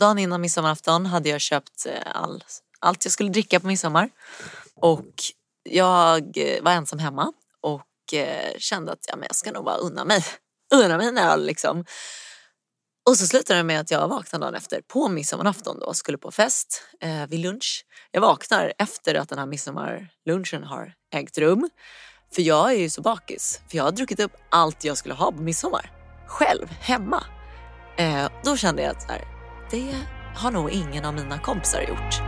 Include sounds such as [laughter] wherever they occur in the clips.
dagen innan midsommarafton hade jag köpt eh, all, allt jag skulle dricka på midsommar. Och jag eh, var ensam hemma och eh, kände att ja, men jag ska nog bara unna mig. [laughs] Unna mig en öl liksom. Och så slutade det med att jag vaknade dagen efter på midsommarafton då, skulle på fest eh, vid lunch. Jag vaknar efter att den här midsommarlunchen har ägt rum. För jag är ju så bakis, för jag har druckit upp allt jag skulle ha på midsommar. Själv, hemma. Eh, då kände jag att så här, det har nog ingen av mina kompisar gjort.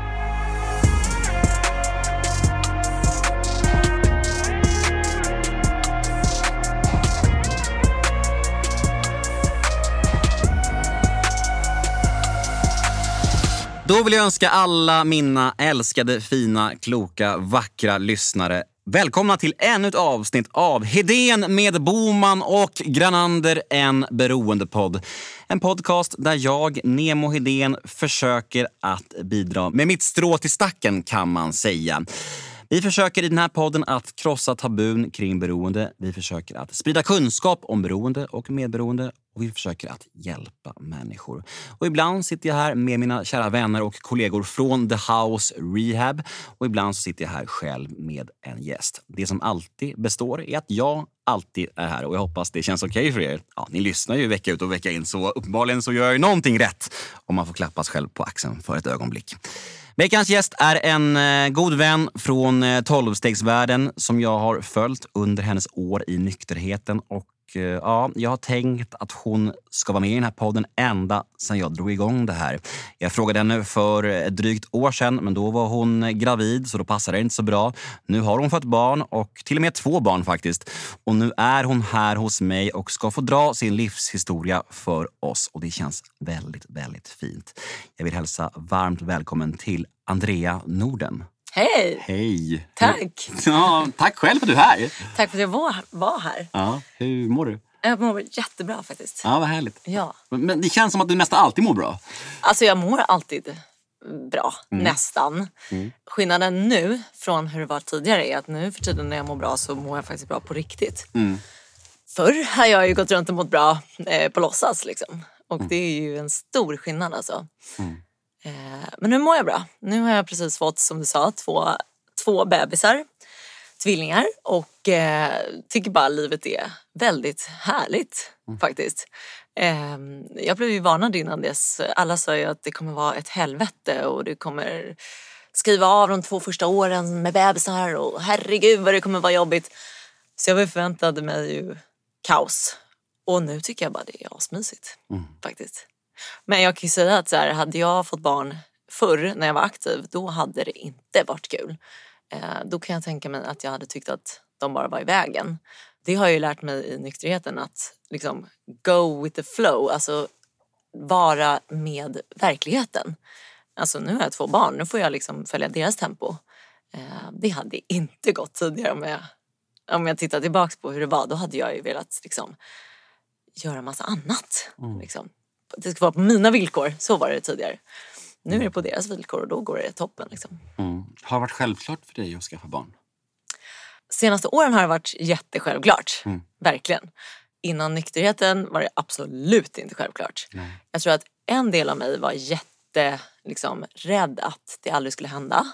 Då vill jag önska alla mina älskade, fina, kloka, vackra lyssnare Välkomna till ännu ett avsnitt av Hedén med Boman och Granander, en beroendepodd. En podcast där jag, Nemo Hedén, försöker att bidra med mitt strå till stacken kan man säga. Vi försöker i den här podden att krossa tabun kring beroende. Vi försöker att sprida kunskap om beroende och medberoende och vi försöker att hjälpa människor. Och ibland sitter jag här med mina kära vänner och kollegor från The House Rehab och ibland så sitter jag här själv med en gäst. Det som alltid består är att jag alltid är här och jag hoppas det känns okej okay för er. Ja, ni lyssnar ju vecka ut och vecka in så uppenbarligen så gör jag någonting rätt om man får klappas själv på axeln för ett ögonblick. Veckans gäst är en eh, god vän från eh, tolvstegsvärlden som jag har följt under hennes år i nykterheten och Eh, ja, jag har tänkt att hon ska vara med i den här podden ända sedan jag drog igång det här. Jag frågade henne för ett drygt år sedan, men då var hon gravid så då passade det inte så bra. Nu har hon fått barn och till och med två barn faktiskt. Och nu är hon här hos mig och ska få dra sin livshistoria för oss och det känns väldigt, väldigt fint. Jag vill hälsa varmt välkommen till Andrea Norden. Hej! Hej! Tack! Ja, tack själv för att du är här. Tack för att jag var, var här. Ja, hur mår du? Jag mår jättebra faktiskt. Ja, vad härligt. Ja. Men det känns som att du nästan alltid mår bra. Alltså jag mår alltid bra, mm. nästan. Mm. Skillnaden nu från hur det var tidigare är att nu för tiden när jag mår bra så mår jag faktiskt bra på riktigt. Mm. Förr har jag ju gått runt och mått bra eh, på låtsas liksom. Och mm. det är ju en stor skillnad alltså. Mm. Eh, men nu mår jag bra. Nu har jag precis fått, som du sa, två, två bebisar. Tvillingar. Och eh, tycker bara livet är väldigt härligt mm. faktiskt. Eh, jag blev ju varnad innan dess. Alla sa ju att det kommer vara ett helvete och du kommer skriva av de två första åren med bebisar och herregud vad det kommer vara jobbigt. Så jag förväntade mig ju kaos. Och nu tycker jag bara det är asmysigt mm. faktiskt. Men jag kan ju säga att så här, hade jag fått barn förr när jag var aktiv, då hade det inte varit kul. Eh, då kan jag tänka mig att jag hade tyckt att de bara var i vägen. Det har jag ju lärt mig i nykterheten att liksom go with the flow, alltså vara med verkligheten. Alltså nu har jag två barn, nu får jag liksom följa deras tempo. Eh, det hade inte gått tidigare om jag, om jag tittar tillbaks på hur det var. Då hade jag ju velat liksom, göra massa annat. Mm. Liksom det ska vara på mina villkor. Så var det tidigare. Nu är det på deras villkor och då går det toppen. Liksom. Mm. Har det varit självklart för dig att skaffa barn? Senaste åren har det varit jättesjälvklart. Mm. Verkligen. Innan nykterheten var det absolut inte självklart. Nej. Jag tror att en del av mig var jätte liksom, rädd att det aldrig skulle hända.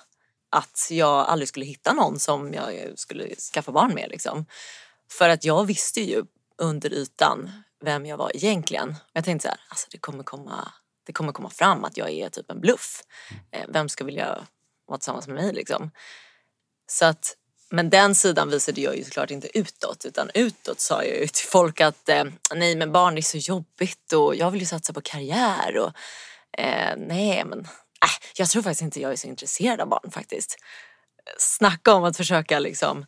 Att jag aldrig skulle hitta någon som jag skulle skaffa barn med. Liksom. För att jag visste ju under ytan vem jag var egentligen. Jag tänkte så här, alltså det kommer komma, det kommer komma fram att jag är typ en bluff. Eh, vem ska vilja vara tillsammans med mig liksom? Så att, men den sidan visade jag ju såklart inte utåt utan utåt sa jag ju till folk att eh, nej men barn är så jobbigt och jag vill ju satsa på karriär och eh, nej men äh, jag tror faktiskt inte jag är så intresserad av barn faktiskt. Snacka om att försöka liksom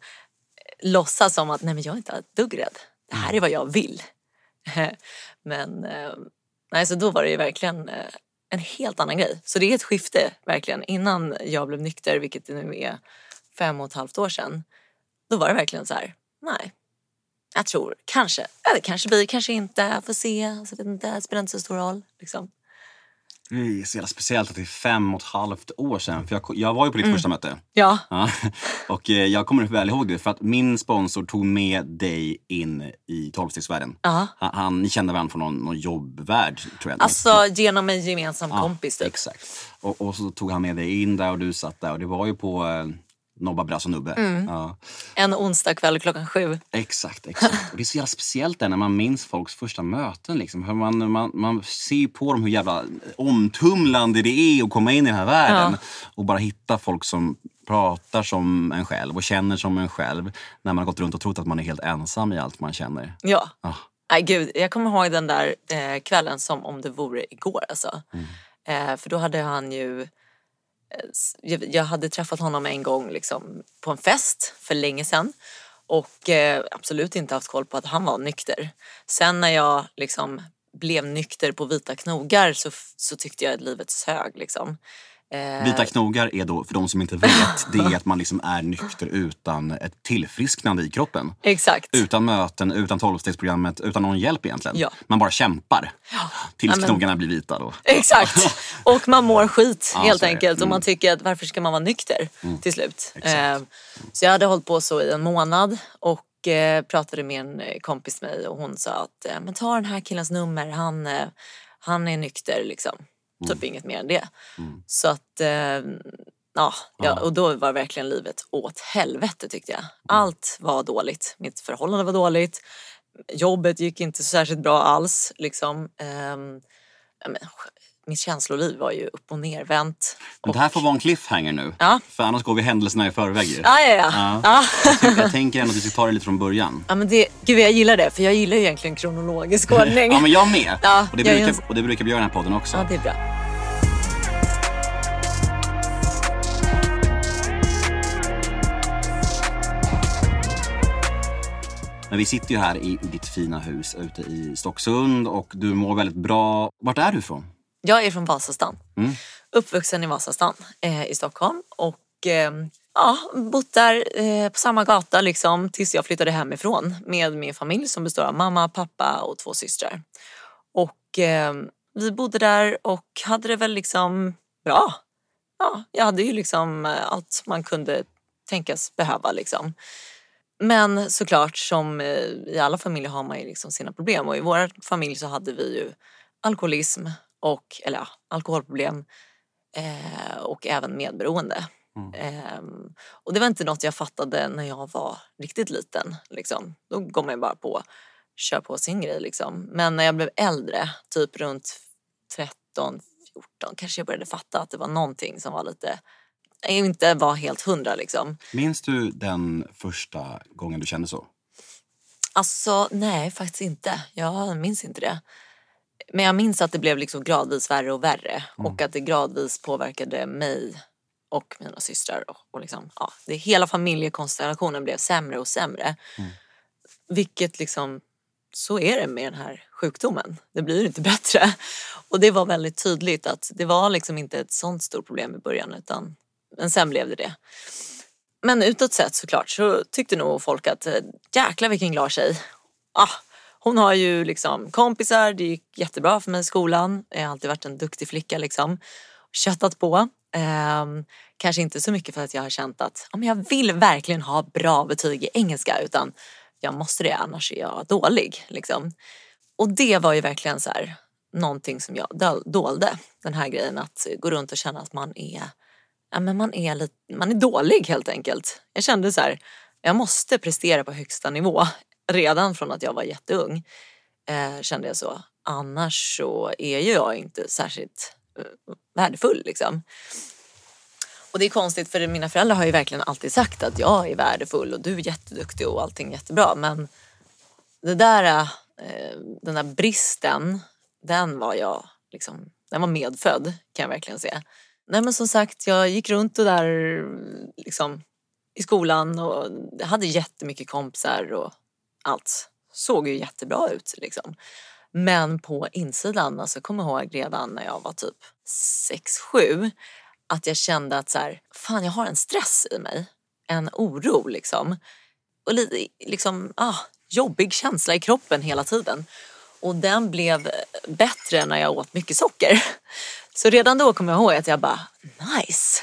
låtsas som att nej men jag är inte ett dugg rädd. Det här är vad jag vill. [laughs] Men eh, nej, så då var det ju verkligen eh, en helt annan grej. Så det är ett skifte verkligen. Innan jag blev nykter, vilket det nu är fem och ett halvt år sedan, då var det verkligen så här, nej. Jag tror kanske, eller kanske blir, kanske inte, får se, så vet inte, det spelar inte så stor roll. Liksom. Det är så jävla speciellt att det är fem och ett halvt år sedan. För jag, jag var ju på ditt första möte. Ja. Ja. [laughs] Och eh, jag kommer väl ihåg det för att min sponsor tog med dig in i tolvstegsvärlden. Ja. Han, han, ni kände varandra från någon, någon jobbvärld tror jag. Alltså genom en gemensam kompis typ. Exakt. Och, och så tog han med dig in där och du satt där och det var ju på eh, Nobba Brass och Nubbe. Mm. Ja. En onsdag kväll klockan sju. Exakt, exakt. Och det är så jävla speciellt där när man minns folks första möten. Liksom. Hur man, man, man ser på dem hur jävla omtumlande det är att komma in i den här världen. Och bara hitta folk som pratar som en själv och känner som en själv. När man har gått runt och trott att man är helt ensam i allt man känner. Ja. Ah. Nej gud, jag kommer ihåg den där eh, kvällen som om det vore igår alltså. Mm. Eh, för då hade han ju... Jag, hade träffat honom en gång liksom, på en fest för länge sedan. Och eh, absolut inte haft koll på att han var nykter. Sen när jag liksom blev nykter på vita knogar så, så tyckte jag att livet sög. Liksom. Eh, Vita knogar är då, för de som inte vet, det är att man liksom är nykter utan ett tillfrisknande i kroppen. Exakt. Utan möten, utan tolvstegsprogrammet, utan någon hjälp egentligen. Ja. Man bara kämpar. Tills Ja, men- knogarna blir vita då. Exakt. Och man mår skit Ja, helt enkelt. Och man Mm. tycker att varför ska man vara nykter till slut? Exakt. Eh, så jag hade hållit på så i en månad och eh, pratade med en eh, kompis med mig och hon sa att men ta den här killens nummer, han, han är nykter liksom. Mm. Typ inget mer än det. Så att, eh, ja, ja, och då var verkligen livet åt helvete tyckte jag. Allt var dåligt. Mitt förhållande var dåligt. Jobbet gick inte så särskilt bra alls. Liksom. Men, mitt känsloliv var ju upp och nervänt. Men det här får vara en cliffhanger nu. Ja. För annars går vi händelserna i förväg ju. Ja, ja, ja. Ja. ja. Jag tänker- Jag tänker ändå att vi ska ta det lite från början. ja men det, gud jag gillar det för jag gillar ju egentligen kronologisk [laughs] ordning. Ja men jag med. Ja, och, det brukar, en- och det brukar vi göra i den här podden också. Ja, det är bra. Men vi sitter ju här i ditt fina hus ute i Stocksund och du mår väldigt bra. Vart är du ifrån? Jag är från Vasastan. Mm. Uppvuxen i Vasastan eh, i Stockholm. Och eh, ja, bott där eh, på samma gata liksom, tills jag flyttade hemifrån med min familj som består av mamma, pappa och två systrar. Och eh, vi bodde där och hade det väl liksom bra. Ja, jag hade ju liksom eh, allt man kunde tänkas behöva. Liksom. Men såklart som eh, i alla familjer har man ju liksom sina problem och i vår familj så hade vi ju alkoholism och, eller ja, alkoholproblem eh, och även medberoende. Ehm, och det var inte något jag fattade när jag var riktigt liten. Liksom. Då går man ju bara på kör på sin grej. Liksom. Men när jag blev äldre, typ runt 13, 14, kanske jag började fatta att det var någonting som var lite, inte var helt hundra liksom. Minns du den första gången du kände så? Alltså nej, faktiskt inte. Jag minns inte det. Men jag minns att det blev liksom gradvis värre och värre och att det gradvis påverkade mig och mina systrar. Och, och liksom, ja, det, hela familjekonstellationen blev sämre och sämre. Vilket liksom, så är det med den här sjukdomen. Det blir inte [laughs] bättre. Och det var väldigt tydligt att det var liksom inte ett sånt stort problem i början utan men sen blev det det. Men utåt sett såklart så tyckte nog folk att eh, jäklar vilken glad tjej. Ah, hon har ju liksom kompisar, det gick jättebra för mig i skolan. Jag har alltid varit en duktig flicka liksom. Köttat på. Ehm, kanske inte så mycket för att jag har känt att ja, men jag vill verkligen ha bra betyg i engelska utan jag måste det annars är jag dålig. Liksom. Och det var ju verkligen så här, någonting som jag dolde. Den här grejen att gå runt och känna att man är ja, men man, är lite, man är dålig helt enkelt. Jag kände så här, jag måste prestera på högsta nivå redan från att jag var jätteung. Eh, kände jag så. Annars så är ju jag inte särskilt eh, värdefull liksom. Och det är konstigt för mina föräldrar har ju verkligen alltid sagt att jag är värdefull och du är jätteduktig och allting jättebra. Men det där, eh, den där bristen, den var jag liksom, den var medfödd kan jag verkligen säga. Nej men som sagt, jag gick runt och där liksom i skolan och hade jättemycket kompisar och allt såg ju jättebra ut liksom. Men på insidan, alltså kommer jag ihåg redan när jag var typ 6-7 att jag kände att så här, fan jag har en stress i mig. En oro liksom. Och lite liksom, ah, jobbig känsla i kroppen hela tiden. Och den blev bättre när jag åt mycket socker. Så redan då kommer jag ihåg att jag bara, nice,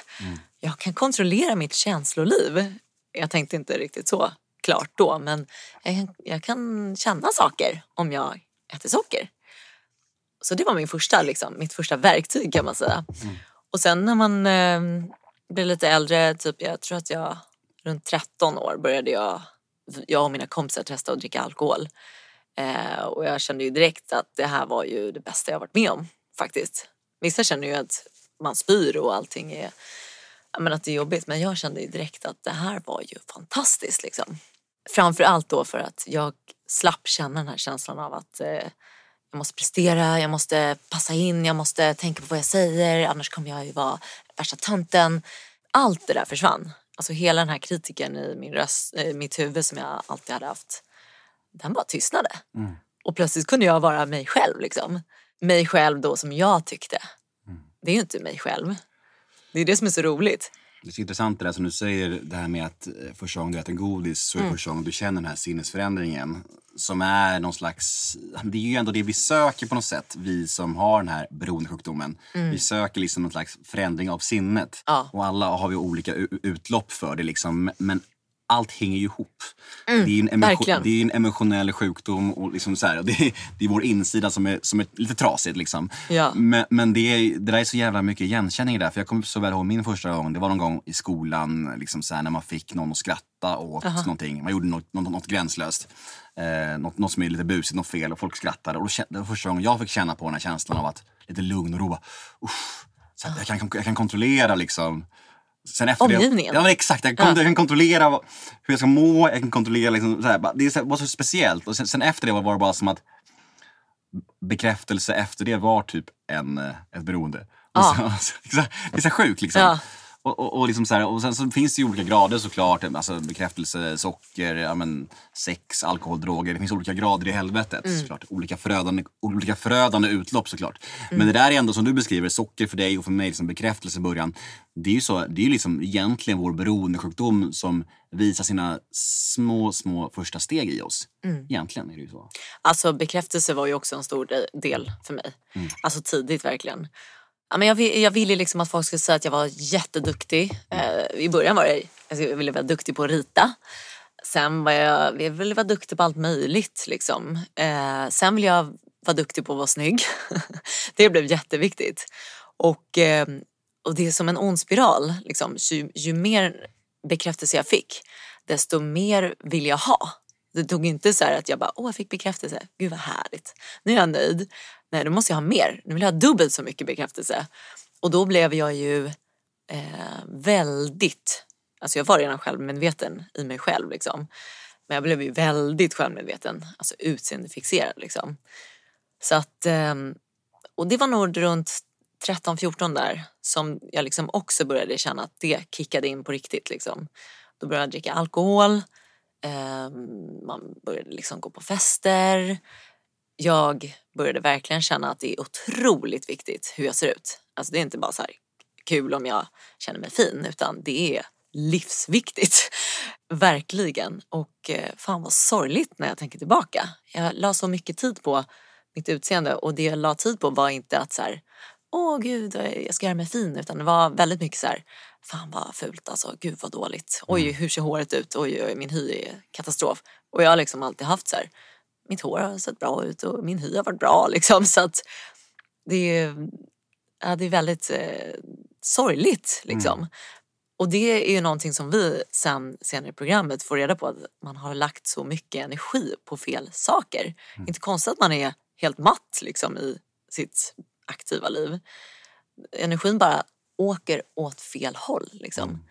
jag kan kontrollera mitt känsloliv. Jag tänkte inte riktigt så klart då, men jag kan, jag kan känna saker om jag äter socker. Så det var min första, liksom, mitt första verktyg kan man säga. Och sen när man eh, blir lite äldre, typ jag tror att jag runt 13 år började jag, jag och mina kompisar testa att dricka alkohol. Eh, och jag kände ju direkt att det här var ju det bästa jag varit med om faktiskt. Vissa känner ju att man spyr och allting är, men att det är jobbigt. Men jag kände ju direkt att det här var ju fantastiskt liksom. Framför allt då för att jag slapp känna den här känslan av att eh, jag måste prestera, jag måste passa in, jag måste tänka på vad jag säger annars kommer jag ju vara värsta tönten. Allt det där försvann. Alltså hela den här kritiken i min röst, i mitt huvud som jag alltid hade haft, den bara tystnade. Mm. Och plötsligt kunde jag vara mig själv liksom. Mig själv då som jag tyckte. Det är ju inte mig själv. Det är det som är så roligt. Det är så intressant det där som du säger, det här med att eh, första gången du äter godis så är det första gången du känner den här sinnesförändringen. Som är någon slags, det är ju ändå det vi söker på något sätt, vi som har den här beroendesjukdomen. Vi söker liksom någon slags förändring av sinnet. Ja. Och alla har vi olika utlopp för det liksom. Men allt hänger ju ihop. det, är en emo- verkligen. det är en emotionell sjukdom och, liksom så här, [laughs] det, är, det är vår insida som är, som är lite trasigt. Liksom. Ja. Men, men det, är, det där är så jävla mycket igenkänning där. För jag kommer så väl ihåg min första gång. Det var någon gång i skolan liksom så här, när man fick någon att skratta åt någonting. Man gjorde något, något, något gränslöst. Eh, något, något som är lite busigt, något fel och folk skrattade. Och det var första gången jag fick känna på den här känslan av att lite lugn och ro. Uff, så att jag, kan, jag kan kontrollera liksom Sen efter Omgivningen. Det, ja, men exakt. Jag kan, jag kan kontrollera hur jag ska må. Jag kan kontrollera liksom, så här, det var så speciellt. Och sen, sen efter det var det bara som att bekräftelse efter det var typ en, eh, ett beroende. Ja. så, det är så sjukt liksom. Ja. Och, och, och, liksom så här, och sen så finns det ju olika grader såklart. Alltså bekräftelse, socker, ja, men, sex, alkohol, droger. Det finns olika grader i helvetet såklart. Olika förödande, olika förödande utlopp såklart. Men det där är ändå som du beskriver, socker för dig och för mig, liksom bekräftelse i början. Det är ju så, det är liksom egentligen vår beroendesjukdom som visar sina små, små första steg i oss. Egentligen är det ju så. Alltså bekräftelse var ju också en stor de- del för mig. Alltså tidigt verkligen. Ja, men jag, jag ville liksom att folk skulle säga att jag var jätteduktig. Eh, I början var jag, alltså jag ville vara duktig på att rita. Sen var jag, jag ville vara duktig på allt möjligt. Liksom. Eh, sen ville jag vara duktig på att vara snygg. [laughs] det blev jätteviktigt. Och, eh, och det är som en ond spiral. Liksom. Ju, ju mer bekräftelse jag fick, desto mer vill jag ha. Det tog inte så här att jag bara, åh jag fick bekräftelse, gud vad härligt. Nu är jag nöjd. Nej, då måste jag ha mer. Nu vill jag ha dubbelt så mycket bekräftelse. Och då blev jag ju eh, väldigt, alltså jag var redan självmedveten i mig själv liksom. Men jag blev ju väldigt självmedveten, alltså utseendefixerad liksom. Så att, eh, och det var nog runt 13-14 där som jag liksom också började känna att det kickade in på riktigt liksom. Då började jag dricka alkohol, Ehm, man började liksom gå på fester. Jag började verkligen känna att det är otroligt viktigt hur jag ser ut. Alltså det är inte bara så här kul om jag känner mig fin utan det är livsviktigt. [laughs] Verkligen. Och eh, fan vad sorgligt när jag tänker tillbaka. Jag la så mycket tid på mitt utseende och det jag la tid på var inte att så här, åh gud eh, jag ska göra mig fin utan det var väldigt mycket så här, fan vad fult alltså, gud vad dåligt. Oj hur ser håret ut, oj, oj min hy är katastrof. Och jag har liksom alltid haft så här, mitt hår har sett bra ut och min hy har varit bra [laughs] liksom så att det är, ja, det är väldigt eh, sorgligt liksom. Och det är ju någonting som vi sen senare i programmet får reda på att man har lagt så mycket energi på fel saker. Inte konstigt att man är helt matt liksom i sitt aktiva liv. Energin bara åker åt fel håll liksom.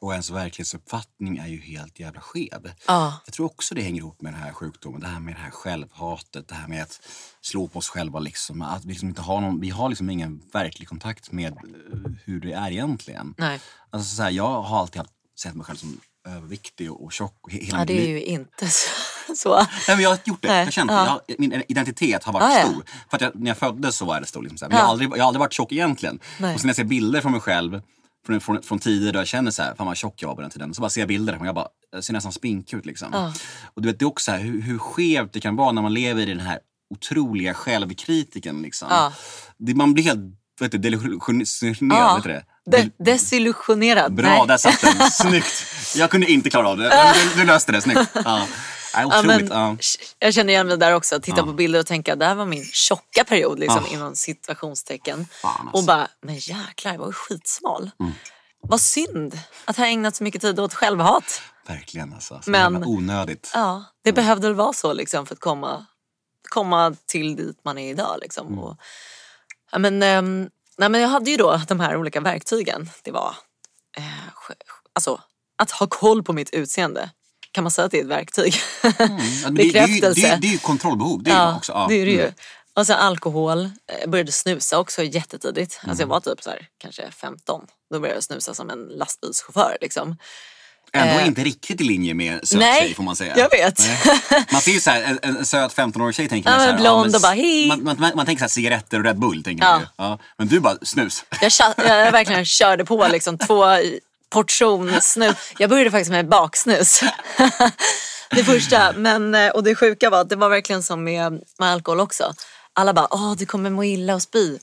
Och ens verklighetsuppfattning är ju helt jävla skev. Ja. Jag tror också det hänger ihop med den här sjukdomen. Det här med det här självhatet, det här med att slå på oss själva. Liksom, att vi, liksom inte har någon, vi har liksom ingen verklig kontakt med eh, hur det är egentligen. Nej, Alltså, så här, jag har alltid haft, sett mig själv som överviktig och, tjock. Och he- hela ja, det är ju inte så. [laughs] så. Nej, men jag har gjort det. Nej, Jag det. ja. jag, min identitet har varit ja. stor. För att jag, när jag föddes så var det stor. Liksom, så här. Men jag, Ja. har aldrig, jag har aldrig varit tjock egentligen. Nej. Och sen när jag ser bilder från mig själv från, från, från tider då jag känner så här, fan vad tjock jag var på den tiden. Så bara ser jag bilder och jag bara, jag ser nästan spinkig ut liksom. Ja. Och du vet, det är också så här, hur, hur skevt det kan vara när man lever i den här otroliga självkritiken. Liksom. Det, man blir helt? Delusionerad, Ja. det? De- desillusionerad. Bra, Nej. där satt den. [laughs] Snyggt. Jag kunde inte klara av det. Men Du, du löste det, snyggt. Ja. Ja, men, ja. Jag känner igen mig där också. Titta Ja. på bilder och tänka det här var min tjocka period liksom, Ah. inom situationstecken. Fan, alltså. Mm. Och bara, men jäklar jag var ju skitsmal. Vad synd att ha ägnat så mycket tid åt självhat. Verkligen alltså. Så Men- jävla onödigt. Ja, det behövde väl vara så liksom, för att komma, komma till dit man är idag. Liksom. Mm. Och, ja, men, ehm, nej, men jag hade ju då de här olika verktygen. Det var eh, alltså, att ha koll på mitt utseende. Kan man säga att det är ett verktyg? Ja, [laughs] men det, det, det, är, Bekräftelse. ju kontrollbehov. Det är Ja, också. Ja. det är det ju. Mm. Och sen alkohol. Eh, Jag började snusa också jättetidigt. Alltså Mm. jag var typ så här, kanske 15. Då började jag snusa som en lastbilschaufför. Liksom. Ändå Eh. inte riktigt i linje med söt Nej, tjej får man säga. jag vet. Nej. Man ser ju så här, en, en söt 15-årig tjej tänker Ja, man så här, blond men och bara, hej. Man, man, man, man tänker så här, cigaretter och Red Bull. Tänker Ja. man ju. Ja. Men du bara snus. Jag, jag verkligen körde på liksom två portion snus. Jag började faktiskt med baksnus. [laughs] det första. Men, eh, och det sjuka var att det var verkligen som med, med alkohol också. Alla bara, åh du kommer må illa och spy.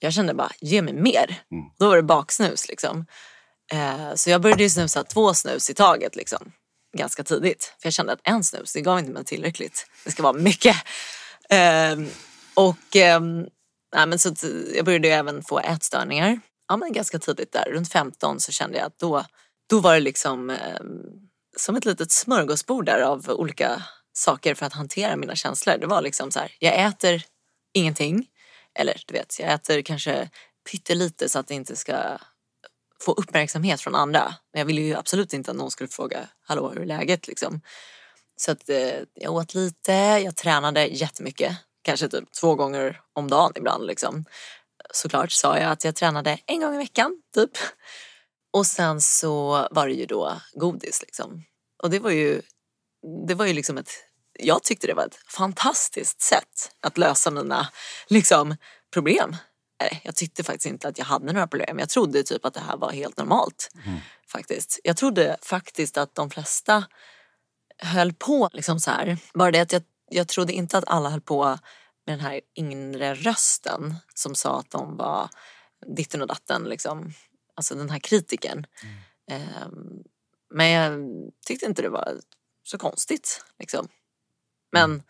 Jag kände bara, ge mig mer. Då var det baksnus liksom. Eh, så jag började ju snusa två snus i taget liksom. Ganska tidigt. För jag kände att en snus, det gav inte mig tillräckligt. Det ska vara mycket. Ehm, och ehm, nej, men så eh, jag började ju även få ätstörningar. Ja, men ganska tidigt där, runt 15 så kände jag att då, då var det liksom ehm, som ett litet smörgåsbord där av olika saker för att hantera mina känslor. Det var liksom så här, jag äter ingenting. Eller du vet, jag äter kanske pyttelite så att det inte ska få uppmärksamhet från andra. Men jag ville ju absolut inte att någon skulle fråga, hallå hur är läget liksom. Så att eh, jag åt lite, jag tränade jättemycket. Kanske typ två gånger om dagen ibland liksom. Såklart sa jag att jag tränade en gång i veckan typ. Och sen så var det ju då godis liksom. Och det var ju, det var ju liksom ett, jag tyckte det var ett fantastiskt sätt att lösa mina liksom, problem. Nej, jag tyckte faktiskt inte att jag hade några problem. Jag trodde typ att det här var helt normalt. Faktiskt. Jag trodde faktiskt att de flesta höll på liksom så här. Bara det att jag, jag trodde inte att alla höll på med den här inre rösten som sa att de var ditten och datten. Liksom. Alltså den här kritiken. Ehm, men jag tyckte inte det var så konstigt. Liksom. Men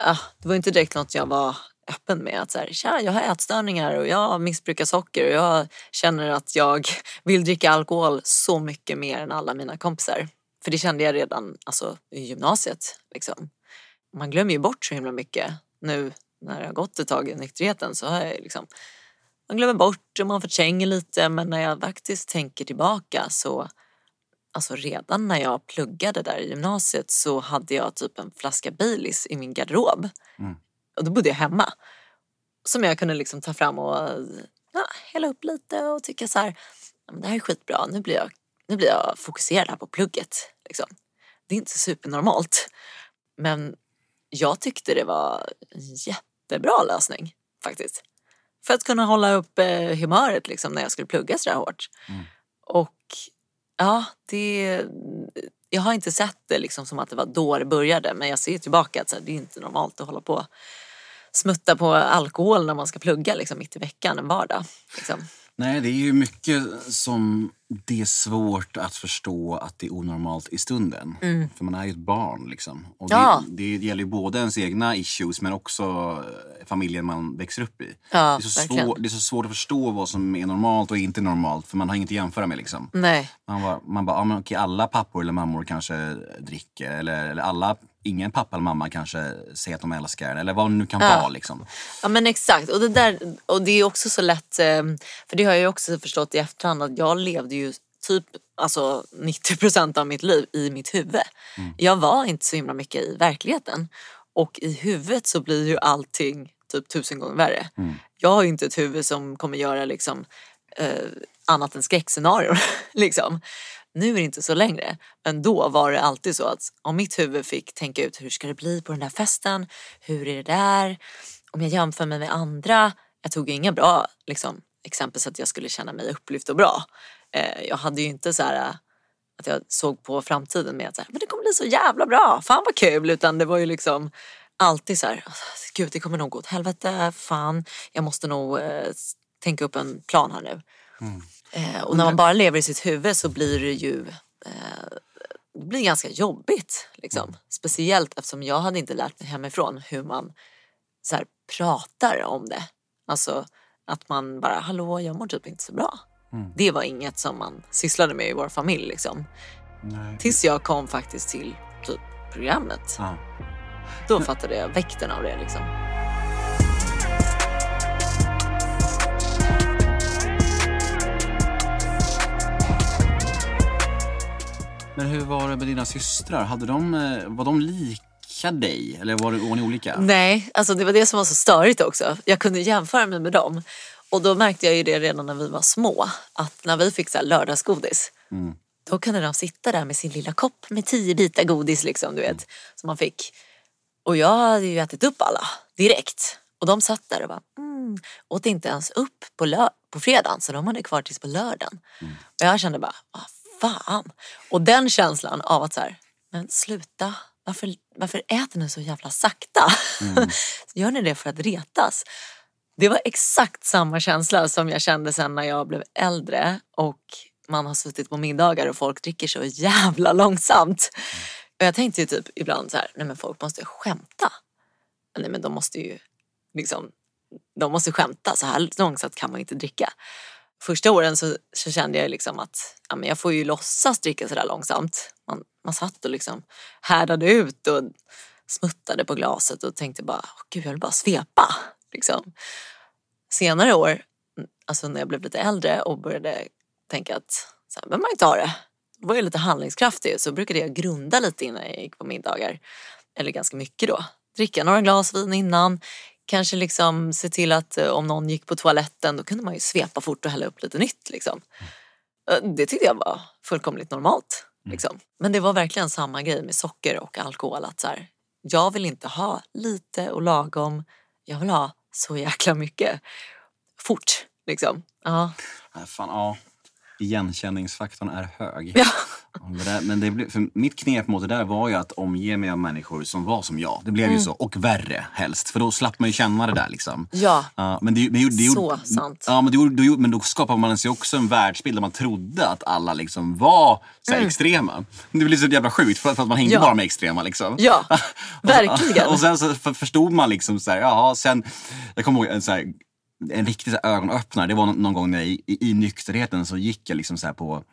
ja, det var inte direkt något jag var öppen med. Att så här, Tja, jag har ätstörningar och jag missbrukar socker och jag känner att jag [laughs] vill dricka alkohol så mycket mer än alla mina kompisar. För det kände jag redan alltså, i gymnasiet. Liksom. Man glömmer ju bort så himla mycket nu när det har gått ett tag i nykterheten. Så har jag liksom, man glömmer bort och man förtränger lite men när jag faktiskt tänker tillbaka så Alltså redan när jag pluggade där i gymnasiet så hade jag typ en flaska Baileys i min garderob. Mm. Och då bodde jag hemma. Som jag kunde liksom ta fram och ja, hälla upp lite och tycka så här, "Ja, men det här är skitbra, nu blir jag, nu blir jag fokuserad här på plugget. Liksom. Det är inte supernormalt. Men jag tyckte det var en jättebra lösning faktiskt. För att kunna hålla upp eh, humöret liksom, när jag skulle plugga så där hårt. Och ja, det, jag har inte sett det liksom som att det var då det började men jag ser tillbaka att så här, det är inte normalt att hålla på och smutta på alkohol när man ska plugga liksom, mitt i veckan en vardag. Liksom. Nej, det är ju mycket som det är svårt att förstå att det är onormalt i stunden. För man är ju ett barn liksom. Och det, Mm. Ja. det gäller ju både ens egna issues men också eh, familjen man växer upp i. Ja, det, är så svår, det är så svårt att förstå vad som är normalt och inte normalt för man har inget att jämföra med liksom. Nej, Man bara, man bara ja, men okej, alla pappor eller mammor kanske dricker. Eller, eller alla, ingen pappa eller mamma kanske säger att de älskar en. Eller vad det nu kan Ja. vara. Liksom. Ja men exakt och det, där, och det är också så lätt, eh, för det har jag också förstått i efterhand att jag levde ju typ alltså 90% av mitt liv i mitt huvud. Jag var inte så himla mycket i verkligheten. Och i huvudet så blir ju allting typ tusen gånger värre. Jag har ju inte ett huvud som kommer göra liksom eh, annat än skräckscenarion. [laughs] liksom. Nu är det inte så längre. Men då var det alltid så att om mitt huvud fick tänka ut hur ska det bli på den där festen? Hur är det där? Om jag jämför mig med andra. Jag tog ju inga bra liksom, exempel så att jag skulle känna mig upplyft och bra. Eh, jag hade ju inte så här eh, att jag såg på framtiden med att så här, men det kommer bli så jävla bra, fan vad kul. Utan det var ju liksom alltid så här, gud det kommer nog gå åt helvete, fan, jag måste nog eh, tänka upp en plan här nu. Mm. Eh, och när man bara lever i sitt huvud så blir det ju eh, det blir ganska jobbigt. Liksom. Mm. Speciellt eftersom jag hade inte lärt mig hemifrån hur man så här, pratar om det. Alltså att man bara, hallå jag mår typ inte så bra. Mm. Det var inget som man sysslade med i vår familj. Liksom. Tills jag kom faktiskt till typ, programmet. Ah. Då fattade jag vikten av det. Liksom. Men hur var det med dina systrar? Hade de, eh, var de lika dig eller var, var ni olika? Nej, alltså det var det som var så störigt också. Jag kunde jämföra mig med dem. Och då märkte jag ju det redan när vi var små. Att när vi fick så här lördagsgodis. Mm. Då kunde de sitta där med sin lilla kopp med tio bitar godis liksom, du vet. Mm. Som man fick. Och jag hade ju ätit upp alla direkt. Och de satt där och bara, mm, åt inte ens upp på, på fredagen så de hade kvar tills på lördagen. Mm. Och jag kände bara, vad fan. Och den känslan av att så här, men sluta, varför, varför äter ni så jävla sakta? Mm. [laughs] Gör ni det för att retas? Det var exakt samma känsla som jag kände sen när jag blev äldre och man har suttit på middagar och folk dricker så jävla långsamt. Och jag tänkte ju typ ibland så här, nej men folk måste skämta. Nej men de måste ju liksom, de måste skämta, så här långsamt kan man inte dricka. Första åren så, så kände jag liksom att ja, men jag får ju låtsas dricka sådär långsamt. Man, man satt och liksom härdade ut och smuttade på glaset och tänkte bara, gud jag vill bara svepa. Liksom. Senare år, alltså när jag blev lite äldre och började tänka att så här behöver man inte ha det. Då var jag lite handlingskraftig så brukade jag grunda lite innan jag gick på middagar. Eller ganska mycket då. Dricka några glas vin innan. Kanske liksom se till att eh, om någon gick på toaletten då kunde man ju svepa fort och hälla upp lite nytt. Liksom. Eh, det tyckte jag var fullkomligt normalt. Mm. Liksom. Men det var verkligen samma grej med socker och alkohol. Att så här, jag vill inte ha lite och lagom. Jag vill ha så jäkla mycket. Fort liksom. Ja. Fan, ja igenkänningsfaktorn är hög. Ja. Men det blev, för mitt knep mot det där var ju att omge mig av människor som var som jag. Det blev mm. ju så. Och värre helst. För då slapp man ju känna det där liksom. Ja. Uh, men det, men det, så sant. Ja, men, det, då, men då skapade man sig också en världsbild där man trodde att alla liksom var så mm. extrema. Det blev så jävla sjukt för, för att man hängde ja. bara med extrema liksom. Ja, [laughs] verkligen. och, sen så förstod man liksom så här, jaha, sen, jag kommer ihåg så här, en riktig ögonöppnare. Det var någon gång när jag, i, i nykterheten så gick jag liksom så på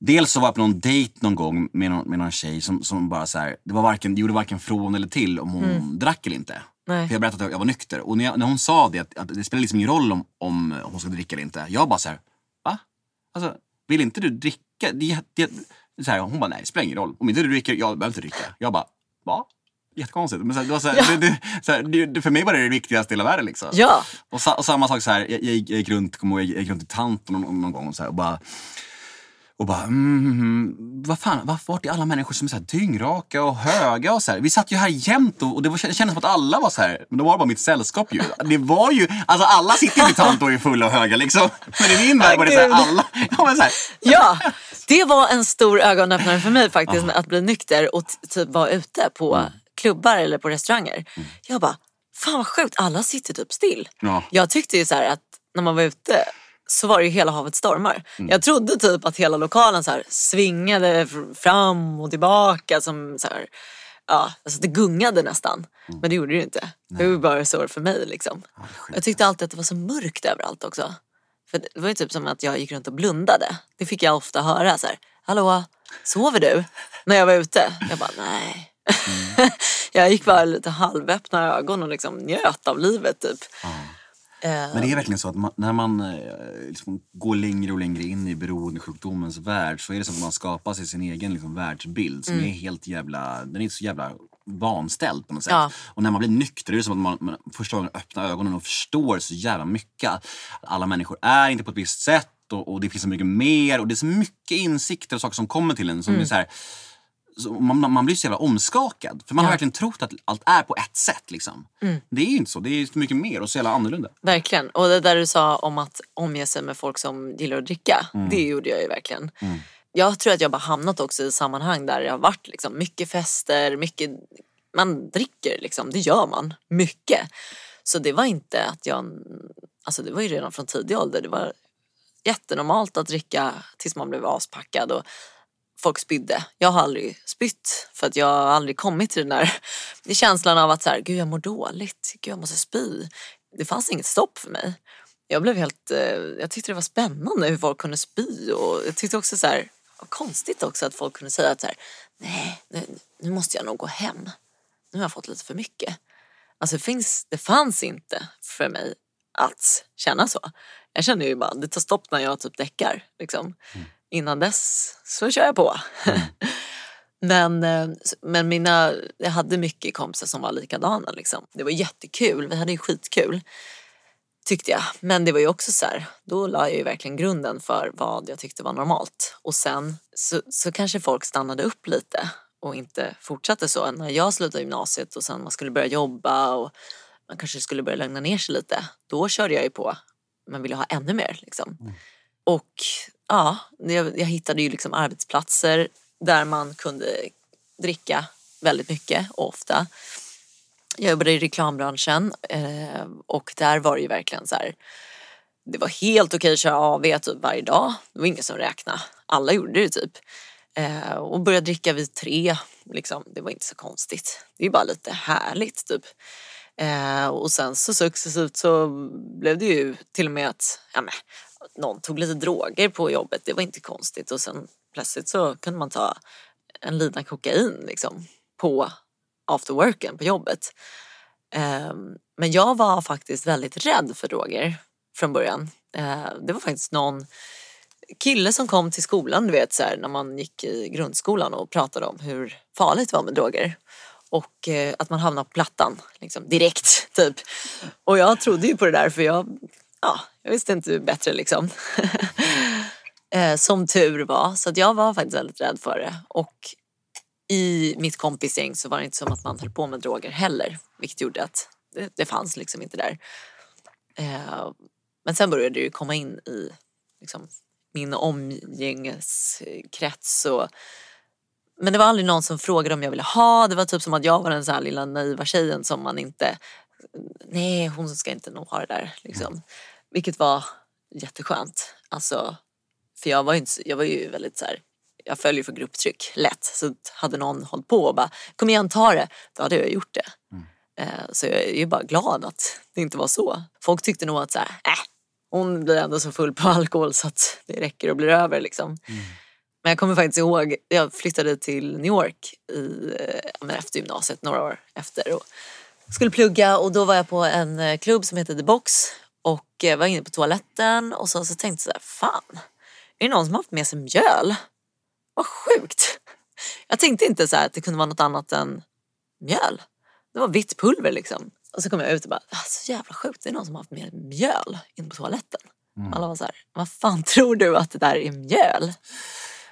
Dels så var jag på någon dejt någon gång med någon, med någon tjej som, som bara så här, det, var varken, det gjorde varken från eller till om hon mm. drack eller inte. Nej. För jag berättade att jag var nykter. Och när, jag, när hon sa det, att, att det spelar liksom ingen roll om, om hon ska dricka eller inte. Jag bara så här, va? Alltså, vill inte du dricka? Det, det, så här, hon bara, nej det spelar ingen roll. Om inte du dricker, jag behöver inte dricka. Jag bara, va? Jättekonstigt. Men så här, det var så här, ja. det, så här, det, för mig var det det viktigaste i hela världen. Liksom. Ja. Och, sa, och samma sak, så här, jag, jag, gick runt, kom jag gick runt i Tanto någon, någon gång och, så här, och bara och bara, mm, vad fan, vart är alla människor som är så här dyngraka och höga och så här? Vi satt ju här jämt och, och det, var, det kändes som att alla var så här, men det var bara mitt sällskap ju. Det var ju, alltså alla sitter i tant och är fulla och höga liksom. Men i min värld var det så här, alla, ja, så här. ja, det var en stor ögonöppnare för mig faktiskt, att bli nykter och typ vara ute på mm klubbar eller på restauranger. Mm. Jag bara, fan vad sjukt, alla sitter typ still. Ja. Jag tyckte ju så att när man var ute så var det ju hela havet stormar. Mm. Jag trodde typ att hela lokalen så här svingade fram och tillbaka. Som så här, ja, alltså det gungade nästan. Mm. Men det gjorde det ju inte. Nej. Det var bara så för mig. Liksom. Ja, jag tyckte alltid att det var så mörkt överallt också. För Det var ju typ som att jag gick runt och blundade. Det fick jag ofta höra. Så här, Hallå, sover du? När jag var ute. Jag bara, nej. Mm. [laughs] jag gick bara lite halvöppna ögon och liksom njöt av livet typ. Ja. Men det är verkligen så att man, när man eh, liksom går längre och längre in i beroendesjukdomens värld så är det som att man skapar sig sin egen liksom, världsbild som mm. är helt jävla, den är så jävla vanställd på något sätt. Ja. Och när man blir nykter är det som att man, man första gången öppnar ögonen och förstår så jävla mycket. Alla människor är inte på ett visst sätt och, och det finns så mycket mer och det är så mycket insikter och saker som kommer till en som mm. är så här, man, man, blir så jävla omskakad. För man ja. har verkligen trott att allt är på ett sätt. Liksom. Mm. Det är ju inte så. Det är mycket mer och så jävla annorlunda. Verkligen. Och det där du sa om att omge sig med folk som gillar att dricka. Mm. Det gjorde jag ju verkligen. Mm. Jag tror att jag bara hamnat också i sammanhang där det har varit liksom mycket fester, mycket... Man dricker liksom, det gör man. Mycket. Så det var inte att jag alltså det var ju redan från tidig ålder. Det var jättenormalt att dricka tills man blev aspackad och folk spydde. Jag har aldrig spytt för att jag har aldrig kommit till den där känslan av att så här, gud jag mår dåligt, gud jag måste spy. Det fanns inget stopp för mig. Jag blev helt, eh, jag tyckte det var spännande hur folk kunde spy och jag tyckte också så här, konstigt också att folk kunde säga att så här, nej nu, nu måste jag nog gå hem. Nu har jag fått lite för mycket. Alltså det, finns, det fanns inte för mig att känna så. Jag känner ju bara, det tar stopp när jag typ däckar. Liksom. Mm. Innan dess så kör jag på. Mm. [laughs] men, eh, men mina, jag hade mycket kompisar som var likadana. Liksom. Det var jättekul, vi hade ju skitkul. Tyckte jag. Men det var ju också så här, då la jag ju verkligen grunden för vad jag tyckte var normalt. Och sen så, så kanske folk stannade upp lite och inte fortsatte så. När jag slutade gymnasiet och sen man skulle börja jobba och man kanske skulle börja lugna ner sig lite. Då körde jag ju på, men ville ha ännu mer. Liksom. Mm. Och ja, jag, jag hittade ju liksom arbetsplatser där man kunde dricka väldigt mycket och ofta. Jag jobbade i reklambranschen eh, och där var det ju verkligen så här. Det var helt okej att köra AV typ varje dag. Det var ingen som räknade. Alla gjorde det typ. Eh, och började dricka vid tre. Liksom. Det var inte så konstigt. Det är bara lite härligt typ. Eh, och sen så successivt så blev det ju till och med att ja, men, någon tog lite droger på jobbet. Det var inte konstigt. Och sen plötsligt så kunde man ta en lina kokain liksom, på afterworken på jobbet. Ehm, men jag var faktiskt väldigt rädd för droger från början. Ehm, det var faktiskt någon kille som kom till skolan, du vet så här, när man gick i grundskolan och pratade om hur farligt det var med droger. Och eh, att man hamnar på plattan liksom, direkt typ. Och jag trodde ju på det där för jag, ja, jag visste inte bättre liksom. [laughs] Eh, som tur var. Så att jag var faktiskt väldigt rädd för det. Och i mitt kompisgäng så var det inte som att man höll på med droger heller. Vilket gjorde att det, det fanns liksom inte där. Eh, men sen började det ju komma in i liksom, min omgängeskrets. Och, men det var aldrig någon som frågade om jag ville ha. Det var typ som att jag var den så här lilla naiva tjejen som man inte... Nej, hon ska inte nog ha det där. Liksom. Vilket var jätteskönt. Alltså, för jag var, inte, jag var ju väldigt så här, jag följer för grupptryck lätt. Så hade någon hållit på och bara kom igen ta det, då hade jag gjort det. Mm. Eh, så jag är bara glad att det inte var så. Folk tyckte nog att så här, äh, hon blir ändå så full på [laughs] alkohol så att det räcker och blir över liksom. Mm. Men jag kommer faktiskt ihåg, jag flyttade till New York i, eh, efter gymnasiet, några år efter. Och skulle plugga och då var jag på en eh, klubb som heter The Box och eh, var inne på toaletten och så, så tänkte jag så här, fan, är det någon som har haft med sig mjöl? Vad sjukt! [laughs] Jag tänkte inte så att det kunde vara något annat än mjöl. Det var vitt pulver liksom. Och så kom jag ut och bara, ah, så jävla sjukt, det är någon som har haft med mjöl in på toaletten. Mm. Alla var så här, vad fan tror du att det där är mjöl?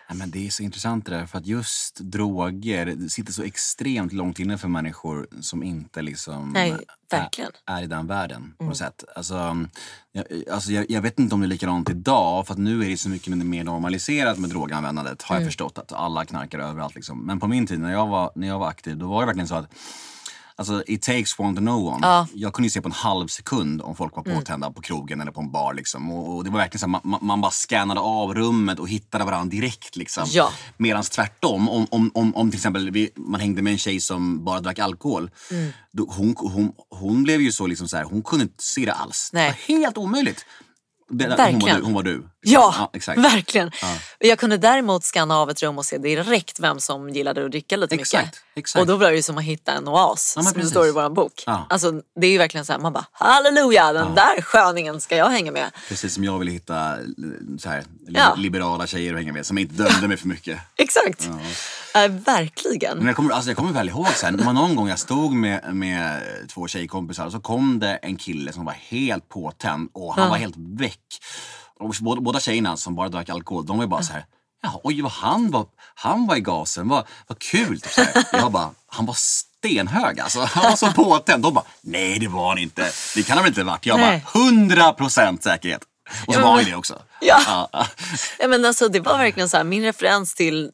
Ja, men det är så intressant det där, för att just droger sitter så extremt långt inne för människor som inte liksom Nej, verkligen. Är, är i den världen. På mm. sätt. Alltså, jag, alltså jag, jag, vet inte om det är likadant idag, för att nu är det så mycket mer normaliserat med droganvändandet. Har jag mm. förstått att alla knarkar överallt. Liksom. Men på min tid när jag, var, när jag var aktiv, då var det verkligen så att Alltså it takes one to know one. Ja. Jag kunde ju se på en halv sekund om folk var mm. påtända mm. på krogen eller på en bar. Liksom. Och, och det var verkligen så här, man, man, bara scannade av rummet och hittade varandra direkt. Liksom. Ja. Medan tvärtom, om, om, om, om till exempel vi, man hängde med en tjej som bara drack alkohol. Mm. Då, hon, hon, hon blev ju så, liksom så här, hon kunde inte se det alls. Nej. Det var helt omöjligt. Verkligen. Hon var du. Hon var du. Ja, ja verkligen. Ja. Jag kunde däremot scanna av ett rum och se direkt vem som gillade att dricka lite exakt, mycket. Exakt. Och då var det ju som att hitta en oas ja, som det står i vår bok. Ja. Alltså, det är ju verkligen så här, man bara halleluja, den där sköningen ska jag hänga med. Precis som jag ville hitta så här, liberala tjejer att hänga med som inte dömde mig för mycket. [laughs] exakt. Äh, verkligen. Men jag, kommer, alltså jag kommer väl ihåg sen, det var någon gång jag stod med, med två tjejkompisar och så kom det en kille som var helt påtänd och han var helt väck. Och båda, båda tjejerna som bara drack alkohol, de var ju bara så här Ja, oj, vad han var, han var i gasen, vad, vad kul. Typ. Jag bara, han var stenhög alltså. Han var så påtänd. De bara, nej det var han inte. Det kan han väl inte ha varit? Jag bara, hundra procent säkerhet. Och så ja, var han det också. Ja. ja. ja men alltså, det var verkligen så här, min referens till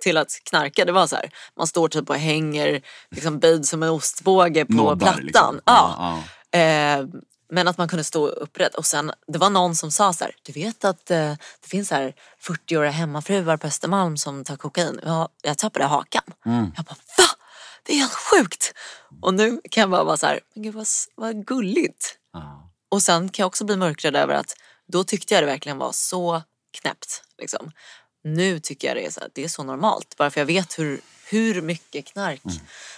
till att knarka det var så här, man står typ och hänger liksom böjd som en ostbåge på Nobbar, plattan. Liksom. Ja. ja. Eh, Men att man kunde stå upprätt. Och sen, det var någon som sa så här, du vet att eh, det finns så här 40-åriga hemmafruar på Östermalm som tar kokain. Ja, jag tappade hakan. Mm. Jag bara, va? Det är helt sjukt! Och nu kan jag bara vara så här, men gud vad, vad gulligt. Ja. Och sen kan jag också bli mörkrädd över att då tyckte jag det verkligen var så knäppt. Liksom. Nu tycker jag det är, så här, det är så normalt. Bara för jag vet hur, hur mycket knark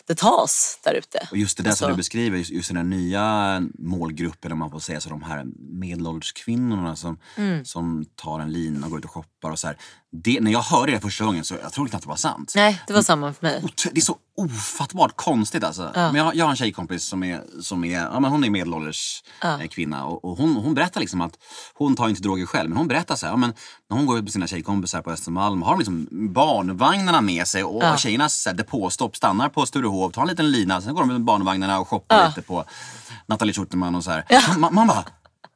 det tas där ute. Och just det där som Alltså- du beskriver, just, just den här nya målgruppen om man får säga så, de här medelålders kvinnorna som, Mm. som tar en lina och går ut och shoppar och så här. Det, när jag hörde det första gången så jag trodde knappt det var sant. Nej, det var samma för mig. Det är så ofattbart konstigt alltså. Men jag, jag har en tjejkompis som är, som är, ja, men hon är medelålders eh, kvinna och, och hon, hon berättar liksom att hon tar inte droger själv men hon berättar så här, ja, men när hon går ut med sina tjejkompisar på Östermalm har de liksom barnvagnarna med sig och Ja. tjejernas så här, depåstopp stannar på Sturehof, tar en liten lina, sen går de med barnvagnarna och shoppar Ja. lite på Nathalie Schulterman och så här. Man, man bara,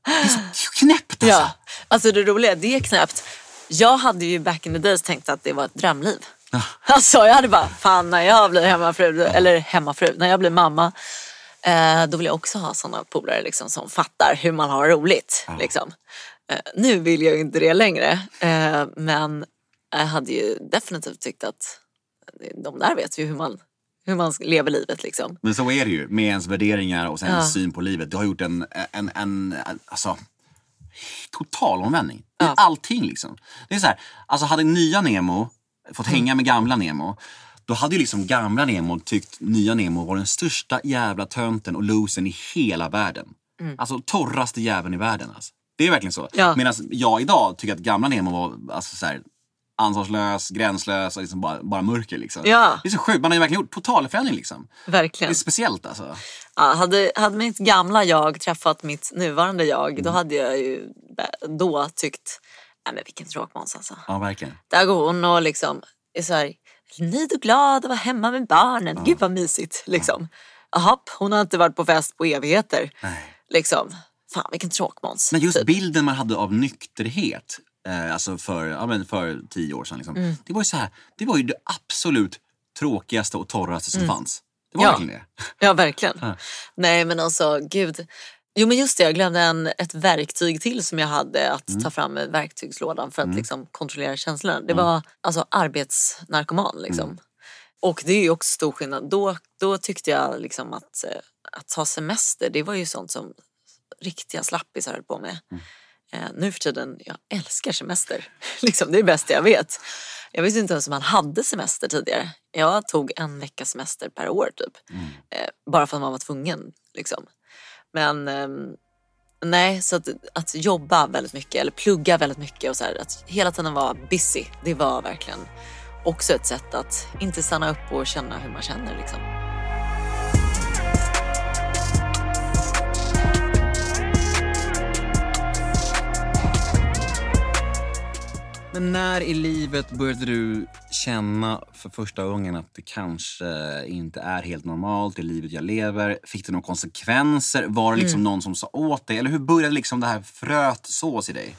det är så knäppt alltså. Ja, alltså det roliga, det är knäppt. Jag hade ju back in the days tänkt att det var ett drömliv. [laughs] Alltså jag hade bara, fan när jag blir hemmafru, eller hemmafru, när jag blir mamma. Eh, då vill jag också ha sådana polare liksom, som fattar hur man har roligt. Liksom. Eh, nu vill jag ju inte det längre. Eh, men jag hade ju definitivt tyckt att de där vet ju hur man, hur man lever livet. Liksom. Men så är det ju med ens värderingar och sen Ja. syn på livet. Du har gjort en, en, en, en alltså, total omvändning i Ja. allting liksom. Det är så här, alltså hade nya Nemo fått hänga med gamla Nemo då hade ju liksom gamla Nemo tyckt nya Nemo var den största jävla tönten och losen i hela världen. Alltså torraste jäveln i världen. Alltså. Det är verkligen så. Ja. Medan jag idag tycker att gamla Nemo var alltså, så här, ansvarslös, gränslös och liksom bara, bara mörker. Liksom. Ja. Det är så sjukt, man har ju verkligen gjort totalförändring. Liksom. Det Verkligen. är speciellt alltså. Ja, hade, hade mitt gamla jag träffat mitt nuvarande jag då hade jag ju då tyckt, nej men vilken tråkmåns alltså. Ja, verkligen. Där går hon och liksom är så här, nöjd och glad och vara hemma med barnen. Gud vad mysigt. Liksom. Jaha, hon har inte varit på fest på evigheter. Nej. Liksom. Fan vilken tråkmåns. Men just typ. bilden man hade av nykterhet eh, alltså för, ja, men för tio år sedan. Liksom. Mm. Det var ju så här, det var ju det absolut tråkigaste och torraste som fanns. Det var Mm. Ja. verkligen det. Ja, verkligen. Ja. Nej, men alltså gud. Jo, men just det. Jag glömde en, ett verktyg till som jag hade att Mm. ta fram verktygslådan för att liksom, kontrollera känslorna. Det var alltså arbetsnarkoman. Liksom. Mm. Och det är ju också stor skillnad. Då, då tyckte jag liksom att, eh, att ta semester, det var ju sånt som riktiga slappisar höll på med. Mm. Eh, nu för tiden, jag älskar semester. [laughs] liksom, det är det bästa jag vet. Jag visste inte ens om man hade semester tidigare. Jag tog en vecka semester per år typ. Mm. Eh, bara för att man var tvungen. Liksom. Men ehm, nej, så att, att jobba väldigt mycket eller plugga väldigt mycket och så här, att hela tiden vara busy. Det var verkligen också ett sätt att inte stanna upp och känna hur man känner. Liksom. Men när i livet började du känna för första gången att det kanske inte är helt normalt i livet jag lever? Fick det några konsekvenser? Var det Mm. liksom någon som sa åt dig? Eller hur började liksom det här fröet sås i dig?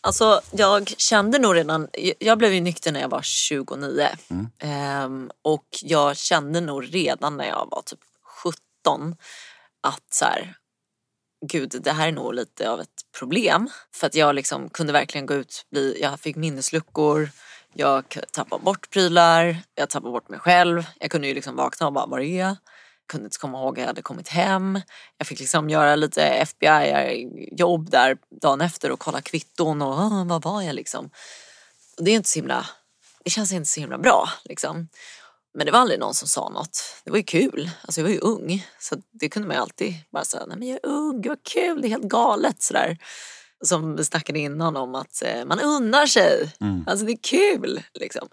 Alltså, jag kände nog redan, jag blev ju nykter när jag var 29. Ehm, och jag kände nog redan när jag var typ 17 att så här, gud det här är nog lite av ett problem. För att jag liksom kunde verkligen gå ut, bli, jag fick minnesluckor, jag tappade bort prylar, jag tappade bort mig själv. Jag kunde ju liksom vakna och bara, var är jag? kunde inte komma ihåg att jag hade kommit hem. Jag fick liksom göra lite FBI-jobb där dagen efter och kolla kvitton och ah, vad var jag liksom. Och det är inte så himla, det känns inte så himla bra liksom. Men det var aldrig någon som sa något. Det var ju kul. Alltså jag var ju ung. Så det kunde man ju alltid bara säga, nej men jag är ung, vad kul, det är helt galet sådär. Som vi snackade innan om att eh, man unnar sig. Alltså det är kul liksom.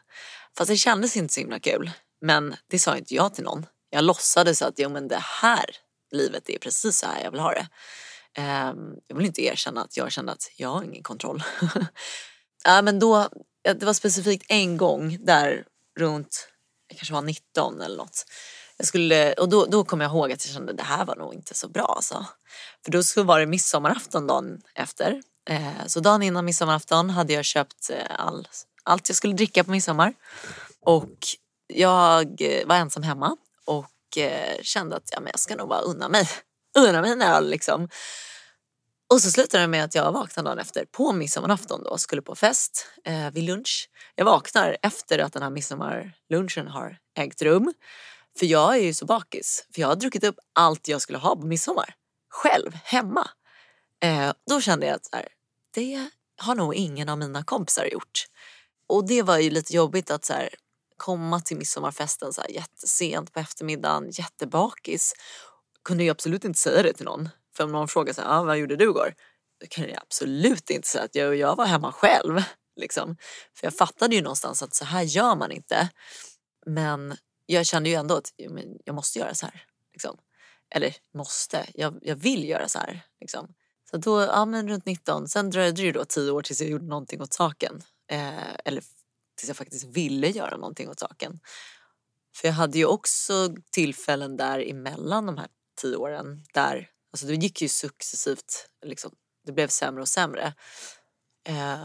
Fast det kändes inte så himla kul. Men det sa inte jag till någon. Jag låtsades att jo, men det här livet är precis så här jag vill ha det. Ehm, jag vill inte erkänna att jag kände att jag har ingen kontroll. [laughs] ja, men då, det var specifikt en gång där runt, jag kanske var 19 eller något. Jag skulle, och då, då kom jag ihåg att jag kände att det här var nog inte så bra. Alltså. För då skulle var det midsommarafton dagen efter. Eh, så dagen innan midsommarafton hade jag köpt eh, all, allt jag skulle dricka på midsommar. Och jag eh, var ensam hemma och eh, kände att ja, men jag ska nog bara unna mig unna mig en öl liksom. Och så slutade det med att jag vaknade dagen efter på midsommarafton då, skulle på fest eh, vid lunch. Jag vaknar efter att den här midsommarlunchen har ägt rum. För jag är ju så bakis, för jag har druckit upp allt jag skulle ha på midsommar. Själv, hemma. Eh, då kände jag att så här, det har nog ingen av mina kompisar gjort. Och det var ju lite jobbigt att så här, komma till midsommarfesten så här, jättesent på eftermiddagen, jättebakis. Kunde ju absolut inte säga det till någon. För om någon frågar så här, ah, vad gjorde du igår? Då kan jag absolut inte säga att jag, jag var hemma själv. Liksom. För jag fattade ju någonstans att så här gör man inte. Men jag kände ju ändå att jag måste göra så här. Liksom. Eller måste, jag, jag vill göra så här. Liksom. Så då, ja men runt 19, sen dröjde det ju då tio år tills jag gjorde någonting åt saken. Eh, eller tills jag faktiskt ville göra någonting åt saken. För jag hade ju också tillfällen där emellan de här tio åren där, alltså det gick ju successivt, liksom, det blev sämre och sämre.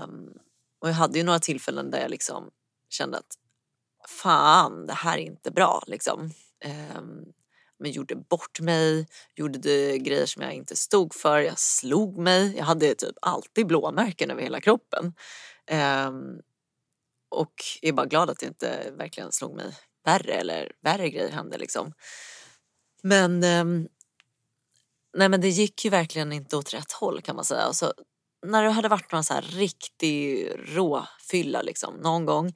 Um, och jag hade ju några tillfällen där jag liksom kände att fan, det här är inte bra liksom. Um, men gjorde bort mig, gjorde det grejer som jag inte stod för, jag slog mig. Jag hade typ alltid blåmärken över hela kroppen. Um, och är bara glad att det inte verkligen slog mig värre eller värre grejer hände liksom. Men, um, nej men det gick ju verkligen inte åt rätt håll kan man säga. Alltså, när det hade varit någon så här riktig råfylla liksom, någon gång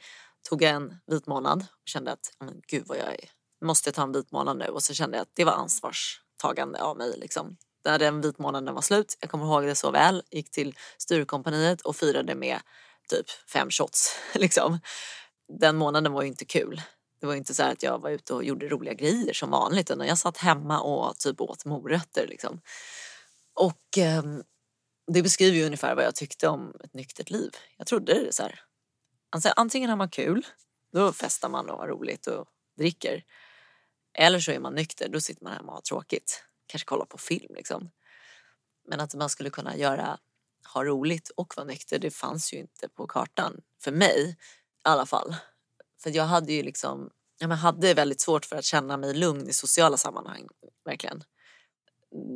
tog jag en vit månad och kände att men gud vad jag är måste ta en vit månad nu och så kände jag att det var ansvarstagande av mig. Liksom. När den vit månaden var slut, jag kommer ihåg det så väl, gick till Sturecompagniet och firade med typ fem shots. [laughs] Liksom. Den månaden var ju inte kul. Det var inte så att jag var ute och gjorde roliga grejer som vanligt utan jag satt hemma och typ åt morötter. Liksom. Och eh, det beskriver ju ungefär vad jag tyckte om ett nyktert liv. Jag trodde det så här. Alltså, antingen har man kul, då festar man och har roligt och dricker. Eller så är man nykter, då sitter man hemma och har tråkigt. Kanske kollar på film liksom. Men att man skulle kunna göra, ha roligt och vara nykter, det fanns ju inte på kartan. För mig i alla fall. För jag hade ju liksom, jag hade väldigt svårt för att känna mig lugn i sociala sammanhang. Verkligen.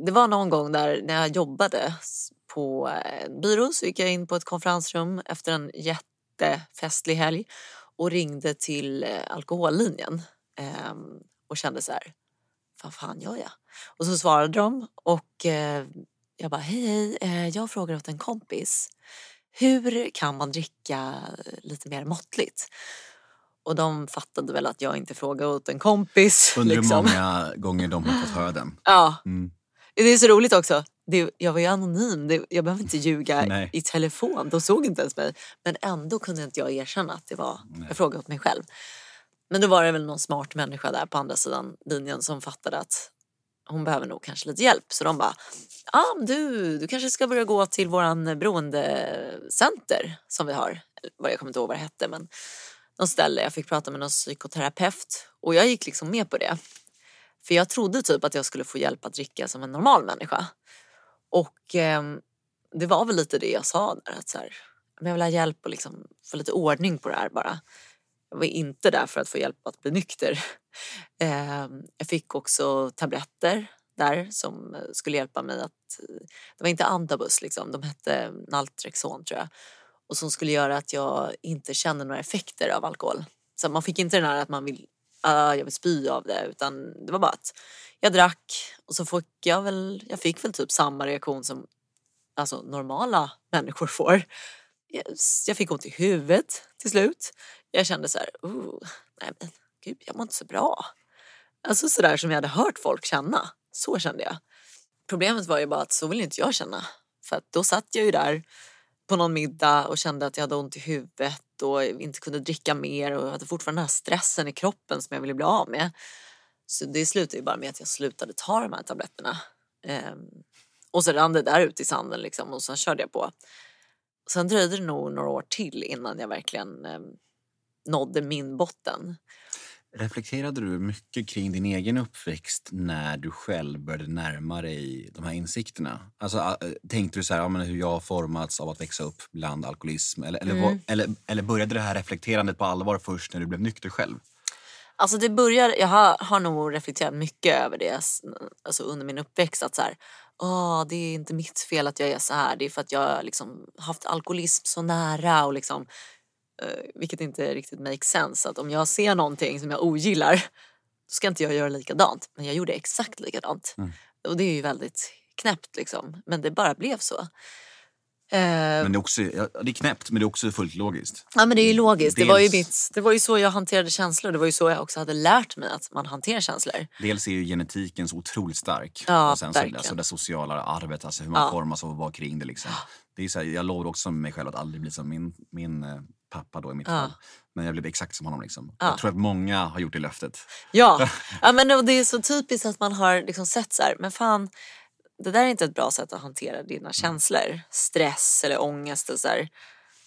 Det var någon gång där när jag jobbade på eh, en byrå så gick jag in på ett konferensrum efter en jättefestlig helg och ringde till eh, alkohollinjen. Ehm, och kände så här, vad fan gör jag? Och så svarade de och eh, jag bara, hej hej, jag frågar åt en kompis. Hur kan man dricka lite mer måttligt? Och de fattade väl att jag inte frågade åt en kompis. Undrar hur liksom. många gånger de har fått höra den. [gasps] Ja. Mm. Det är så roligt också. Det, jag var ju anonym, det, jag behöver inte ljuga Nej. i telefon. De såg inte ens mig. Men ändå kunde inte jag erkänna att det var, Nej. jag frågade åt mig själv. Men då var det väl någon smart människa där på andra sidan linjen som fattade att hon behöver nog kanske lite hjälp. Så de bara, ah, du, du kanske ska börja gå till våran beroendecenter som vi har. Jag kommer inte ihåg vad det hette men någon ställe. Jag fick prata med någon psykoterapeut och jag gick liksom med på det. För jag trodde typ att jag skulle få hjälp att dricka som en normal människa. Och eh, det var väl lite det jag sa där. Att så här, jag vill ha hjälp och liksom få lite ordning på det här bara. Jag var inte där för att få hjälp att bli nykter. [laughs] Eh, jag fick också tabletter där som skulle hjälpa mig att... Det var inte Antabus, liksom, de hette Naltrexon tror jag. Och som skulle göra att jag inte kände några effekter av alkohol. Så man fick inte den här att man vill, uh, jag vill spy av det utan det var bara att jag drack och så fick jag väl, jag fick väl typ samma reaktion som alltså, normala människor får. Jag fick ont i huvudet till slut jag kände så här, oh, nej men gud, jag mår inte så bra. Alltså sådär som jag hade hört folk känna. Så kände jag. Problemet var ju bara att så vill inte jag känna. För att då satt jag ju där på någon middag och kände att jag hade ont i huvudet och inte kunde dricka mer och hade fortfarande den här stressen i kroppen som jag ville bli av med. Så det slutade ju bara med att jag slutade ta de här tabletterna. Ehm, och så rann det där ut i sanden liksom och sen körde jag på. Sen dröjde det nog några år till innan jag verkligen eh, nådde min botten. Reflekterade du mycket kring din egen uppväxt när du själv började närma dig de här insikterna? Alltså, tänkte du så här, ja, men hur jag har formats av att växa upp bland alkoholism? Eller, eller, mm. eller, eller började det här reflekterandet på allvar först när du blev nykter själv? Alltså det börjar, jag har, har nog reflekterat mycket över det alltså under min uppväxt. Att så här, Åh, det är inte mitt fel att jag är så här. Det är för att jag liksom haft alkoholism så nära. Och liksom, eh, vilket inte riktigt makes sense. Att om jag ser någonting som jag ogillar då ska inte jag göra likadant. Men jag gjorde exakt likadant. Mm. Och det är ju väldigt knäppt liksom. Men det bara blev så. Eh, men det är, också, det är knäppt men det är också fullt logiskt. Ja men det är ju logiskt. Dels, det, var ju mitt, det var ju så jag hanterade känslor. Det var ju så jag också hade lärt mig att man hanterar känslor. Dels är ju genetiken så otroligt stark. Ja, och sen så alltså det sociala arvet, alltså hur man ja. formas och vad kring det. Liksom. det är så här, jag lovar också mig själv att aldrig bli som min, min eh, pappa då i mitt ja. fall. Men jag blev exakt som honom. Liksom. Ja. Jag tror att många har gjort det löftet. Ja, [laughs] ja men det är så typiskt att man har liksom sett så här, men fan det där är inte ett bra sätt att hantera dina känslor. Stress eller ångest och så här.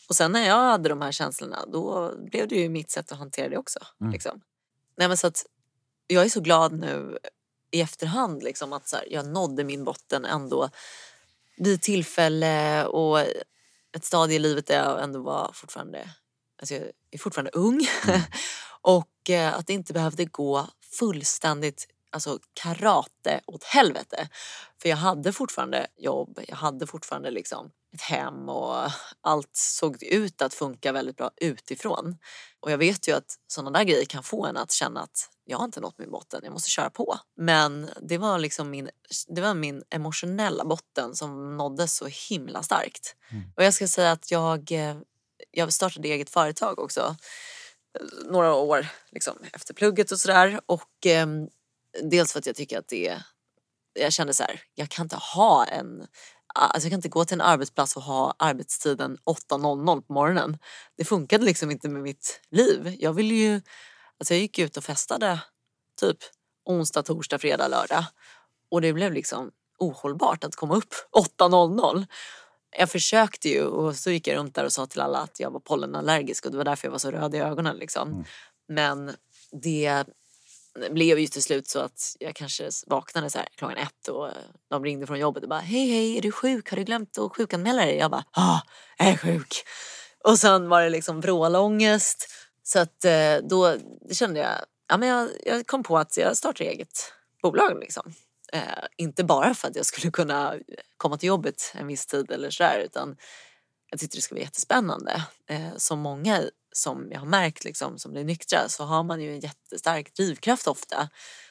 Och sen när jag hade de här känslorna då blev det ju mitt sätt att hantera det också. Mm. Liksom. Nej, men så att jag är så glad nu i efterhand liksom, att så här, jag nådde min botten ändå vid tillfälle och ett stadie i livet där jag ändå var fortfarande, alltså jag är fortfarande ung. Mm. [laughs] och eh, att det inte behövde gå fullständigt alltså karate åt helvete. För jag hade fortfarande jobb, jag hade fortfarande liksom ett hem och allt såg ut att funka väldigt bra utifrån. Och jag vet ju att sådana där grejer kan få en att känna att jag har inte nått min botten, jag måste köra på. Men det var liksom min, det var min emotionella botten som nåddes så himla starkt. Mm. Och jag ska säga att jag, eh, jag startade eget företag också eh, några år liksom, efter plugget och sådär. Och eh, dels för att jag tycker att det jag kände så här, jag kan inte ha en Alltså jag kan inte gå till en arbetsplats och ha arbetstiden 8.00 på morgonen. Det funkade liksom inte med mitt liv. Jag ville ju, alltså jag gick ut och festade typ onsdag, torsdag, fredag, lördag. Och det blev liksom ohållbart att komma upp [laughs] 8.00. Jag försökte ju och så gick jag runt där och sa till alla att jag var pollenallergisk och det var därför jag var så röd i ögonen. Liksom. Mm. Men det blev ju till slut så att jag kanske vaknade så här klockan ett och eh, de ringde från jobbet och bara hej hej är du sjuk har du glömt att sjukanmäla dig? Jag bara ja jag är sjuk. Och sen var det liksom vrålångest så att eh, då kände jag, ja men jag, jag kom på att jag startar eget bolag liksom. Eh, inte bara för att jag skulle kunna komma till jobbet en viss tid eller sådär utan jag tyckte det skulle vara jättespännande. Eh, som många som jag har märkt liksom, som blir nyktra så har man ju en jättestark drivkraft ofta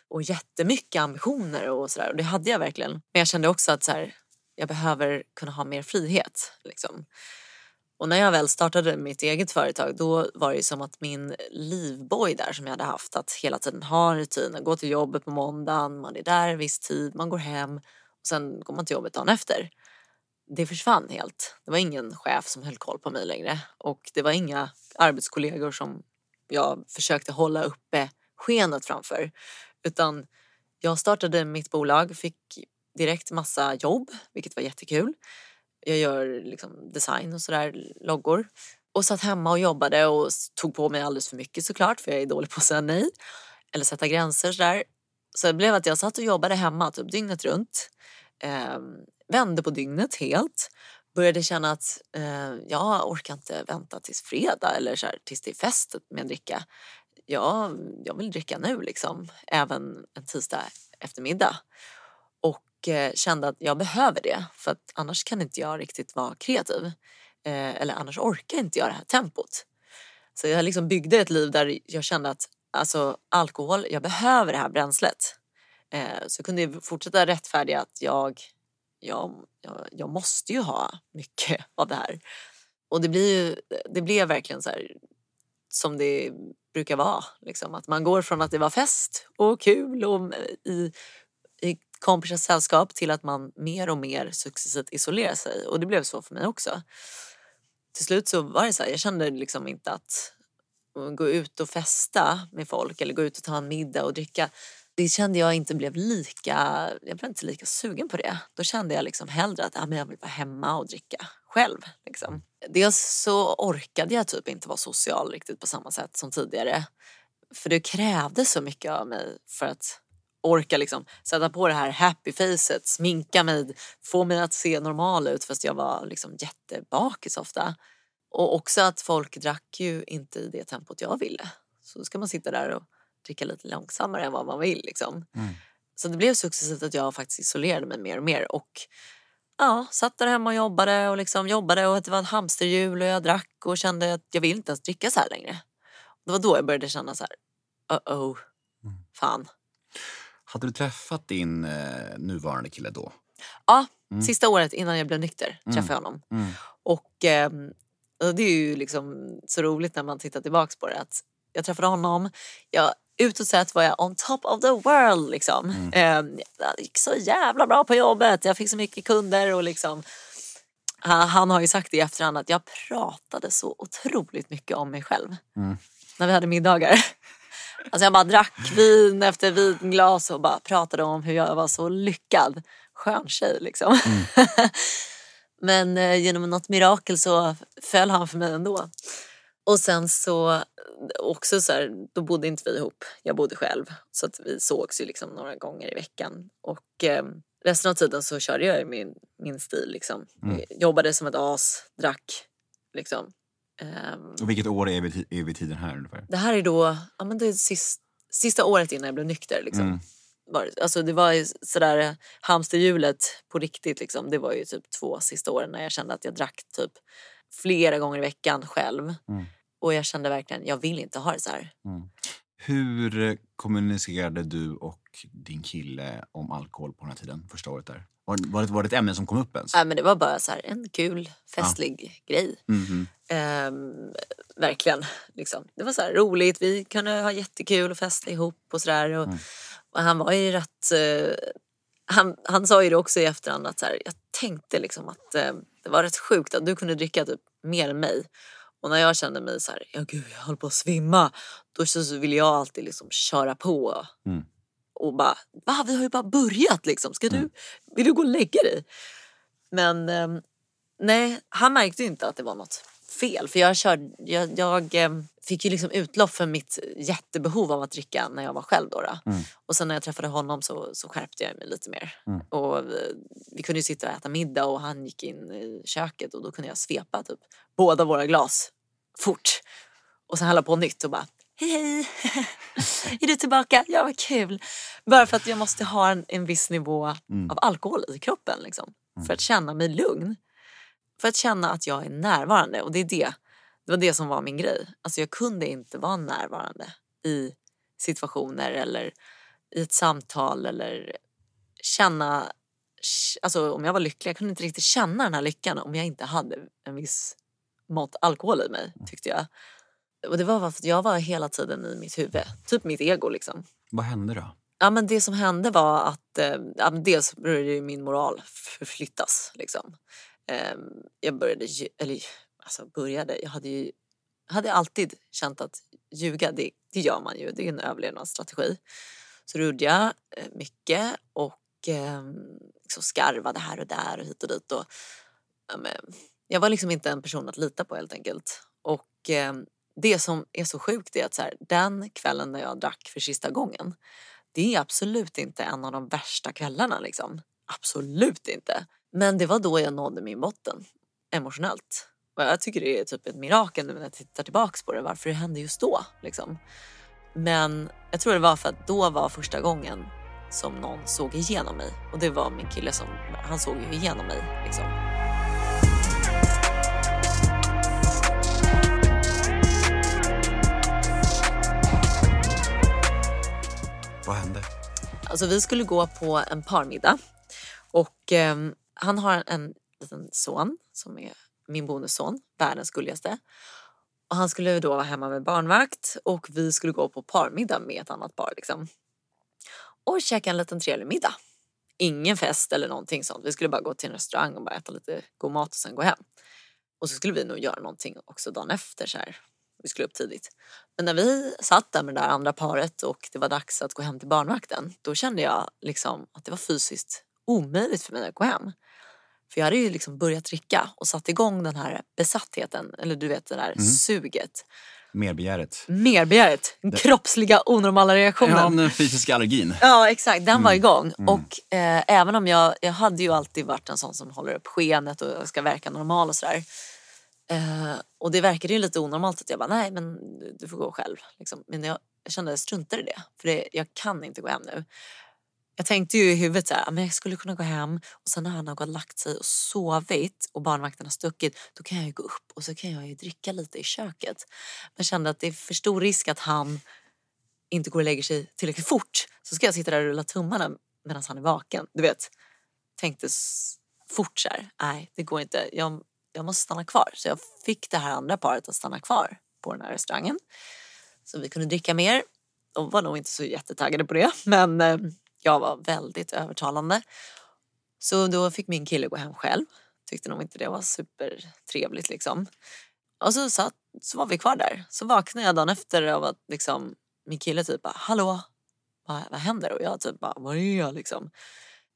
och jättemycket ambitioner och sådär. Och det hade jag verkligen. Men jag kände också att så här, jag behöver kunna ha mer frihet. Liksom. Och när jag väl startade mitt eget företag då var det som att min livboj där som jag hade haft att hela tiden ha en rutin, gå till jobbet på måndagen, man är där viss tid, man går hem och sen går man till jobbet dagen efter det försvann helt. Det var ingen chef som höll koll på mig längre och det var inga arbetskollegor som jag försökte hålla uppe skenet framför. Utan jag startade mitt bolag, fick direkt massa jobb, vilket var jättekul. Jag gör liksom design och sådär, loggor. Och satt hemma och jobbade och tog på mig alldeles för mycket såklart för jag är dålig på att säga nej. Eller sätta gränser sådär. Så det blev att jag satt och jobbade hemma typ dygnet runt. Um, vände på dygnet helt. Började känna att eh, jag orkar inte vänta tills fredag eller så här, tills det är fest typ med att dricka. Ja, jag vill dricka nu liksom, även en tisdag eftermiddag. Och eh, kände att jag behöver det för att annars kan inte jag riktigt vara kreativ. Eh, eller annars orkar inte jag det här tempot. Så jag liksom byggde ett liv där jag kände att alltså, alkohol, jag behöver det här bränslet. Eh, så jag kunde fortsätta rättfärdiga att jag jag, jag, jag måste ju ha mycket av det här. Och det blir ju, det blev verkligen så här som det brukar vara. Liksom. Att man går från att det var fest och kul och i, i kompisars sällskap till att man mer och mer successivt isolerar sig. Och det blev så för mig också. Till slut så var det så här, jag kände liksom inte att gå ut och festa med folk eller gå ut och ta en middag och dricka det kände jag inte blev lika, jag blev inte lika sugen på det. Då kände jag liksom hellre att ja, men jag vill vara hemma och dricka själv. Liksom. Dels så orkade jag typ inte vara social riktigt på samma sätt som tidigare. För det krävde så mycket av mig för att orka liksom sätta på det här happy facet, sminka mig, få mig att se normal ut fast jag var liksom jättebakis ofta. Och också att folk drack ju inte i det tempot jag ville. Så ska man sitta där och dricka lite långsammare än vad man vill. Liksom. Mm. Så det blev successivt att jag faktiskt isolerade mig mer och mer. Och ja, satt där hemma och jobbade och liksom jobbade och det var en hamsterhjul och jag drack och kände att jag vill inte ens dricka så här längre. Det var då jag började känna så här, uh oh, mm. fan. Hade du träffat din eh, nuvarande kille då? Ja, mm. sista året innan jag blev nykter mm. träffade jag honom. Mm. Och, eh, det är ju liksom så roligt när man tittar tillbaks på det att jag träffade honom, jag utåt sett var jag on top of the world. Liksom. Mm. Eh, jag gick så jävla bra på jobbet, jag fick så mycket kunder och liksom han, han har ju sagt i efterhand att jag pratade så otroligt mycket om mig själv. Mm. När vi hade middagar. [laughs] Alltså jag bara drack vin efter vinglas och bara pratade om hur jag var så lyckad. Skön tjej liksom. Mm. [laughs] Men eh, genom något mirakel så föll han för mig ändå. Och sen så också så här, då bodde inte vi ihop. Jag bodde själv. Så att vi sågs ju liksom några gånger i veckan. Och eh, resten av tiden så körde jag min, min stil liksom. Mm. Jobbade som ett as, drack liksom. Um, och vilket år är vi, är vi tiden här ungefär? Det här är då, ja men det är sist, sista året innan jag blev nykter liksom. Mm. Var, alltså det var sådär hamsterhjulet på riktigt liksom. Det var ju typ två sista åren när jag kände att jag drack typ flera gånger i veckan själv. Mm. Och jag kände verkligen, jag vill inte ha det så här. Mm. Hur kommunicerade du och din kille om alkohol på den här tiden, första året där? Var, var, det, var det ett ämne som kom upp ens? Ja, men det var bara så här, en kul, festlig ja. grej. Mm -hmm. ehm, verkligen. Liksom. Det var så här, roligt, vi kunde ha jättekul och festa ihop och sådär. Och, mm. och, han var ju rätt... Eh, han, han sa ju det också i efterhand att så här, jag tänkte liksom att eh, det var rätt sjukt att du kunde dricka typ mer än mig. Och när jag kände mig så här, ja gud jag håller på att svimma. Då så ville jag alltid liksom köra på. Mm. Och bara, va vi har ju bara börjat liksom. Ska mm. du, vill du gå och lägga dig? Men eh, nej, han märkte inte att det var något fel. För jag, körde, jag, jag eh, fick ju liksom utlopp för mitt jättebehov av att dricka när jag var själv. Då, då. Mm. Och sen när jag träffade honom så, så skärpte jag mig lite mer. Mm. Och vi, vi, kunde ju sitta och äta middag och han gick in i köket och då kunde jag svepa typ båda våra glas fort. Och sen hälla på nytt och bara Hej hej! [laughs] är du tillbaka? Ja vad kul! Bara för att jag måste ha en, en viss nivå mm. av alkohol i kroppen liksom. Mm. För att känna mig lugn. För att känna att jag är närvarande och det är det. Det var det som var min grej. Alltså jag kunde inte vara närvarande i situationer eller i ett samtal eller känna Alltså om jag var lycklig, jag kunde inte riktigt känna den här lyckan om jag inte hade en viss mått alkohol i mig tyckte jag. Och det var för att jag var hela tiden i mitt huvud, typ mitt ego liksom. Vad hände då? Ja men det som hände var att eh, dels började min moral förflyttas liksom. Eh, jag började, eller alltså började, jag hade ju hade alltid känt att ljuga, det, det gör man ju, det är en överlevnadsstrategi. Så då gjorde jag eh, mycket och eh, liksom skarvade här och där och hit och dit. Och, eh, jag var liksom inte en person att lita på helt enkelt. Och eh, det som är så sjukt är att så här, den kvällen när jag drack för sista gången, det är absolut inte en av de värsta kvällarna liksom. Absolut inte. Men det var då jag nådde min botten emotionellt. Och jag tycker det är typ ett mirakel nu när jag tittar tillbaks på det, varför det hände just då. Liksom. Men jag tror det var för att då var första gången som någon såg igenom mig. Och det var min kille som, han såg ju igenom mig. Liksom. Vad hände? Alltså vi skulle gå på en parmiddag och eh, han har en liten son som är min bonusson, världens gulligaste. Och han skulle då vara hemma med barnvakt och vi skulle gå på parmiddag med ett annat par liksom. Och käka en liten trevlig middag. Ingen fest eller någonting sånt. Vi skulle bara gå till en restaurang och bara äta lite god mat och sen gå hem. Och så skulle vi nog göra någonting också dagen efter så här vi skulle upp tidigt. Men när vi satt där med det där andra paret och det var dags att gå hem till barnvakten, då kände jag liksom att det var fysiskt omöjligt för mig att gå hem. För jag hade ju liksom börjat dricka och satt igång den här besattheten, eller du vet det där mm. suget. Merbegäret. Merbegäret. Den kroppsliga onormala reaktionen. Ja, den fysiska allergin. Ja, exakt. Den mm. var igång. Mm. Och eh, även om jag, jag hade ju alltid varit en sån som håller upp skenet och ska verka normal och sådär. Eh, och det verkade ju lite onormalt att jag bara, nej men du får gå själv. Liksom. Men jag, jag kände jag struntar i det. För det, jag kan inte gå hem nu. Jag tänkte ju i huvudet så här, ah, men jag skulle kunna gå hem och sen när han har gått lagt sig och sovit och barnvakten har stuckit, då kan jag ju gå upp och så kan jag ju dricka lite i köket. Men jag kände att det är för stor risk att han inte går och lägger sig tillräckligt fort. Så ska jag sitta där och rulla tummarna medan han är vaken. Du vet, tänkte fort så här, nej det går inte. Jag, jag måste stanna kvar. Så jag fick det här andra paret att stanna kvar på den här restaurangen. Så vi kunde dricka mer. De var nog inte så jättetaggade på det, men eh, jag var väldigt övertalande. Så då fick min kille gå hem själv. Tyckte nog inte det var supertrevligt liksom. Och så, satt, så var vi kvar där. Så vaknade jag dagen efter av att liksom, min kille typ bara, hallå, vad, vad händer? Och jag typ bara, var är jag liksom?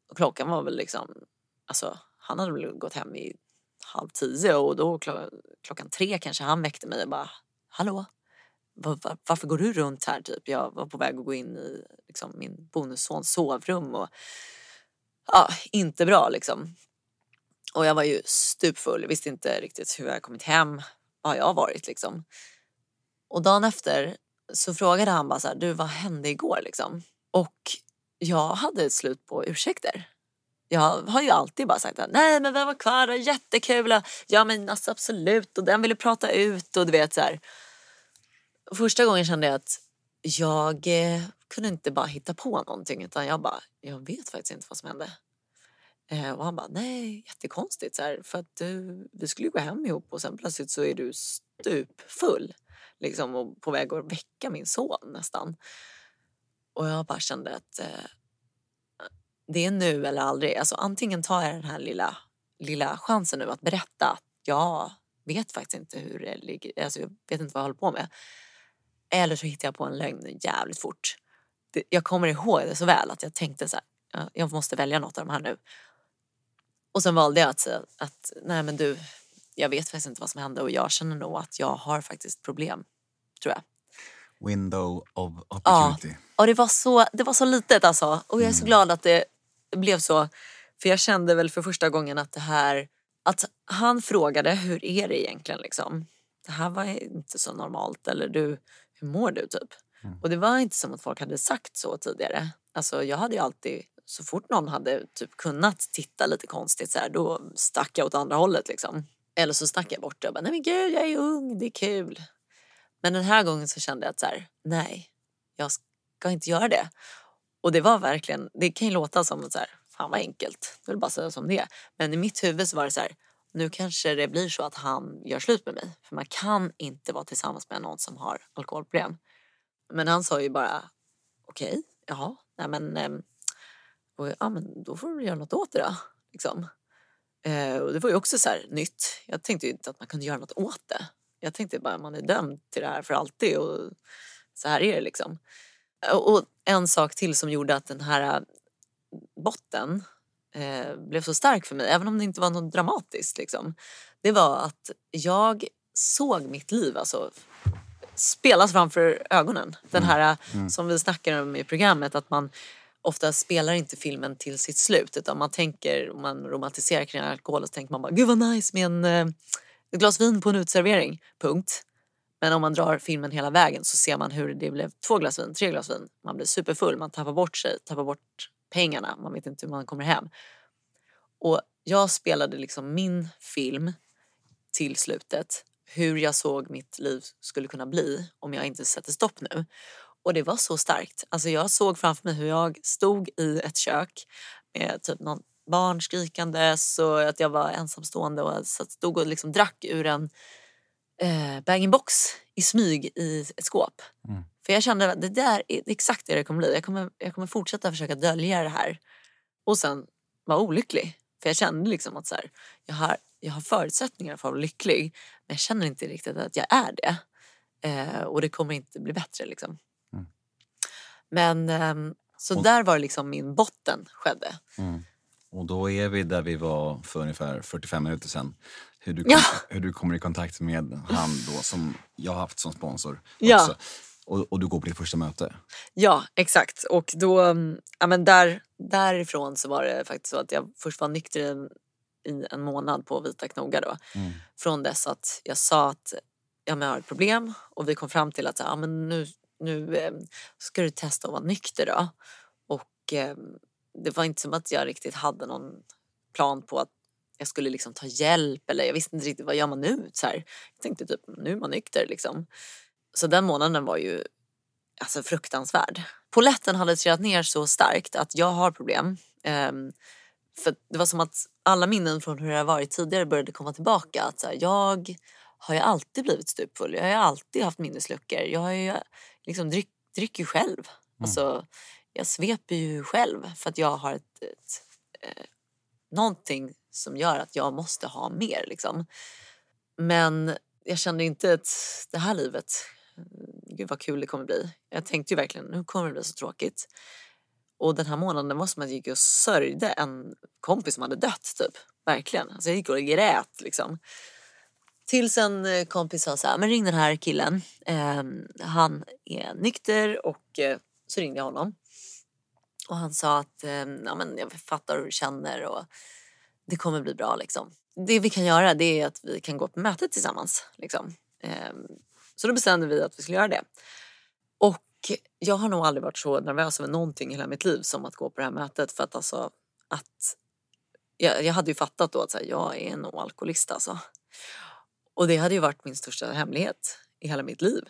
Och klockan var väl liksom, alltså han hade väl gått hem i halv tio och då klockan tre kanske han väckte mig och bara, hallå, var, varför går du runt här? Typ? Jag var på väg att gå in i liksom, min bonussons sovrum och ja, inte bra liksom. Och jag var ju stupfull, visste inte riktigt hur jag kommit hem, Var jag varit liksom. Och dagen efter så frågade han bara så här, du vad hände igår liksom? Och jag hade ett slut på ursäkter. Jag har ju alltid bara sagt att nej men vem var kvar, jättekul, ja men alltså, absolut och den ville prata ut och du vet så här. Första gången kände jag att jag eh, kunde inte bara hitta på någonting utan jag bara, jag vet faktiskt inte vad som hände. Eh, och han bara, nej jättekonstigt så här, för att du, vi skulle ju gå hem ihop och sen plötsligt så är du stupfull liksom och på väg att väcka min son nästan. Och jag bara kände att eh, det är nu eller aldrig. Alltså antingen tar jag den här lilla, lilla chansen nu att berätta att jag vet faktiskt inte hur det ligger, alltså jag vet inte vad jag håller på med. Eller så hittar jag på en lögn jävligt fort. Det, jag kommer ihåg det så väl att jag tänkte så här, jag måste välja något av de här nu. Och sen valde jag att säga att nej men du, jag vet faktiskt inte vad som hände och jag känner nog att jag har faktiskt problem, tror jag. Window of opportunity. Ja, och det var så, det var så litet alltså. Och jag är så mm. glad att det blev så. För jag kände väl för första gången att det här, att han frågade hur är det egentligen liksom. Det här var inte så normalt eller du, hur mår du typ? Mm. Och det var inte som att folk hade sagt så tidigare. Alltså jag hade ju alltid, så fort någon hade typ kunnat titta lite konstigt så här, då stack jag åt andra hållet liksom. Eller så stack jag bort det och bara, nej men gud jag är ung, det är kul. Men den här gången så kände jag att så här, nej, jag ska inte göra det. Och det var verkligen, det kan ju låta som så här, fan vad enkelt, det vill bara säga som det. Men i mitt huvud så var det så här, nu kanske det blir så att han gör slut med mig. För man kan inte vara tillsammans med någon som har alkoholproblem. Men han sa ju bara, okej, okay, jaha, nej men, ehm, och, ja, men då får du göra något åt det då. Liksom. Eh, och det var ju också så här, nytt. Jag tänkte ju inte att man kunde göra något åt det. Jag tänkte bara att man är dömd till det här för alltid och så här är det liksom. Och en sak till som gjorde att den här botten eh, blev så stark för mig, även om det inte var något dramatiskt, liksom, det var att jag såg mitt liv alltså, spelas framför ögonen. Den mm. här äh, mm. som vi snackar om i programmet, att man ofta spelar inte filmen till sitt slut utan man tänker, om man romantiserar kring alkohol så tänker man bara gud vad nice med en, ett glas vin på en utservering, punkt. Men om man drar filmen hela vägen så ser man hur det blev två glas vin, tre glas vin. Man blir superfull, man tappar bort sig, tappar bort pengarna, man vet inte hur man kommer hem. Och jag spelade liksom min film till slutet, hur jag såg mitt liv skulle kunna bli om jag inte sätter stopp nu. Och det var så starkt. Alltså jag såg framför mig hur jag stod i ett kök med typ någon barn skrikandes och att jag var ensamstående och stod och liksom drack ur en eh, bag-in-box i smyg i ett skåp. Mm. För jag kände att det där är exakt det det kommer bli. Jag kommer, jag kommer fortsätta försöka dölja det här. Och sen vara olycklig. För jag kände liksom att så här, jag, har, jag har förutsättningar för att vara lycklig. Men jag känner inte riktigt att jag är det. Eh, och det kommer inte bli bättre liksom. Mm. Men eh, så och, där var liksom min botten skedde. Mm. Och då är vi där vi var för ungefär 45 minuter sedan hur du, kom, ja. hur du kommer i kontakt med han då som jag har haft som sponsor. Ja. Och, och, du går på ditt första möte. Ja, exakt. Och då, mm, ja, men där, därifrån så var det faktiskt så att jag först var nykter i, i en månad på Vita Knoga då. Mm. Från dess att jag sa att ja, men jag har ett problem och vi kom fram till att ja, men nu, nu eh, ska du testa att vara nykter då. Och eh, det var inte som att jag riktigt hade någon plan på att jag skulle liksom ta hjälp eller jag visste inte riktigt vad gör man nu. Så här. Jag tänkte typ nu är man nykter liksom. Så den månaden var ju alltså fruktansvärd. Poletten hade trillat ner så starkt att jag har problem. Um, för det var som att alla minnen från hur det har varit tidigare började komma tillbaka. Att här, jag har ju alltid blivit stupfull. Jag har ju alltid haft minnesluckor. Jag har ju liksom dryck, dricker ju själv. Mm. Alltså, jag sveper ju själv för att jag har ett, ett, eh, någonting som gör att jag måste ha mer. Liksom. Men jag kände inte att det här livet, gud vad kul det kommer bli. Jag tänkte ju verkligen, nu kommer det bli så tråkigt. Och den här månaden var som att jag gick och sörjde en kompis som hade dött typ. Verkligen. Alltså jag gick och grät liksom. Tills en eh, kompis sa så här, men ring den här killen. Eh, han är nykter och eh, så ringde jag honom. Och han sa att eh, ja, men jag fattar hur du känner och det kommer bli bra liksom. Det vi kan göra det är att vi kan gå på mötet tillsammans. Liksom. Ehm, så då bestämde vi att vi skulle göra det. Och jag har nog aldrig varit så nervös över någonting i hela mitt liv som att gå på det här mötet. För att alltså att jag, jag hade ju fattat då att så här, jag är nog alkoholist alltså. Och det hade ju varit min största hemlighet i hela mitt liv.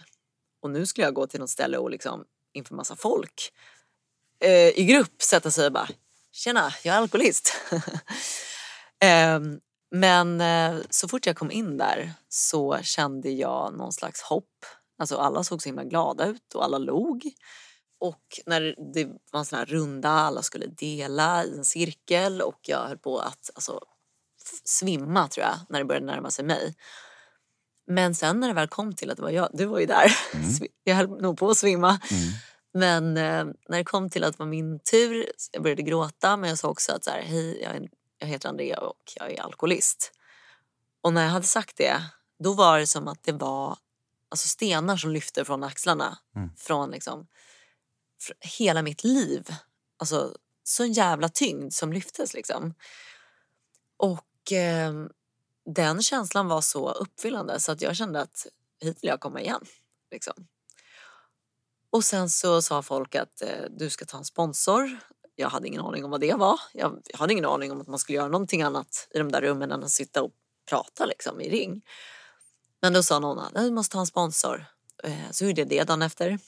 Och nu skulle jag gå till något ställe och liksom inför massa folk eh, i grupp sätta sig och bara Tjena, jag är alkoholist. [laughs] eh, men eh, så fort jag kom in där så kände jag någon slags hopp. Alltså alla såg så himla glada ut och alla log. Och när det var en sån här runda, alla skulle dela i en cirkel och jag höll på att alltså, svimma tror jag när det började närma sig mig. Men sen när det väl kom till att det var jag, du var ju där, mm. [laughs] jag höll nog på att svimma. Mm. Men eh, när det kom till att det var min tur, jag började gråta men jag sa också att så här, hej jag, är, jag heter Andrea och jag är alkoholist. Och när jag hade sagt det, då var det som att det var alltså stenar som lyfte från axlarna. Mm. Från liksom från hela mitt liv. Alltså så jävla tyngd som lyftes liksom. Och eh, den känslan var så uppfyllande så att jag kände att hit vill jag komma igen. Liksom. Och sen så sa folk att eh, du ska ta en sponsor. Jag hade ingen aning om vad det var. Jag, jag hade ingen aning om att man skulle göra någonting annat i de där rummen än att sitta och prata liksom, i ring. Men då sa någon att du måste ha en sponsor. Eh, så gjorde jag det dagen efter.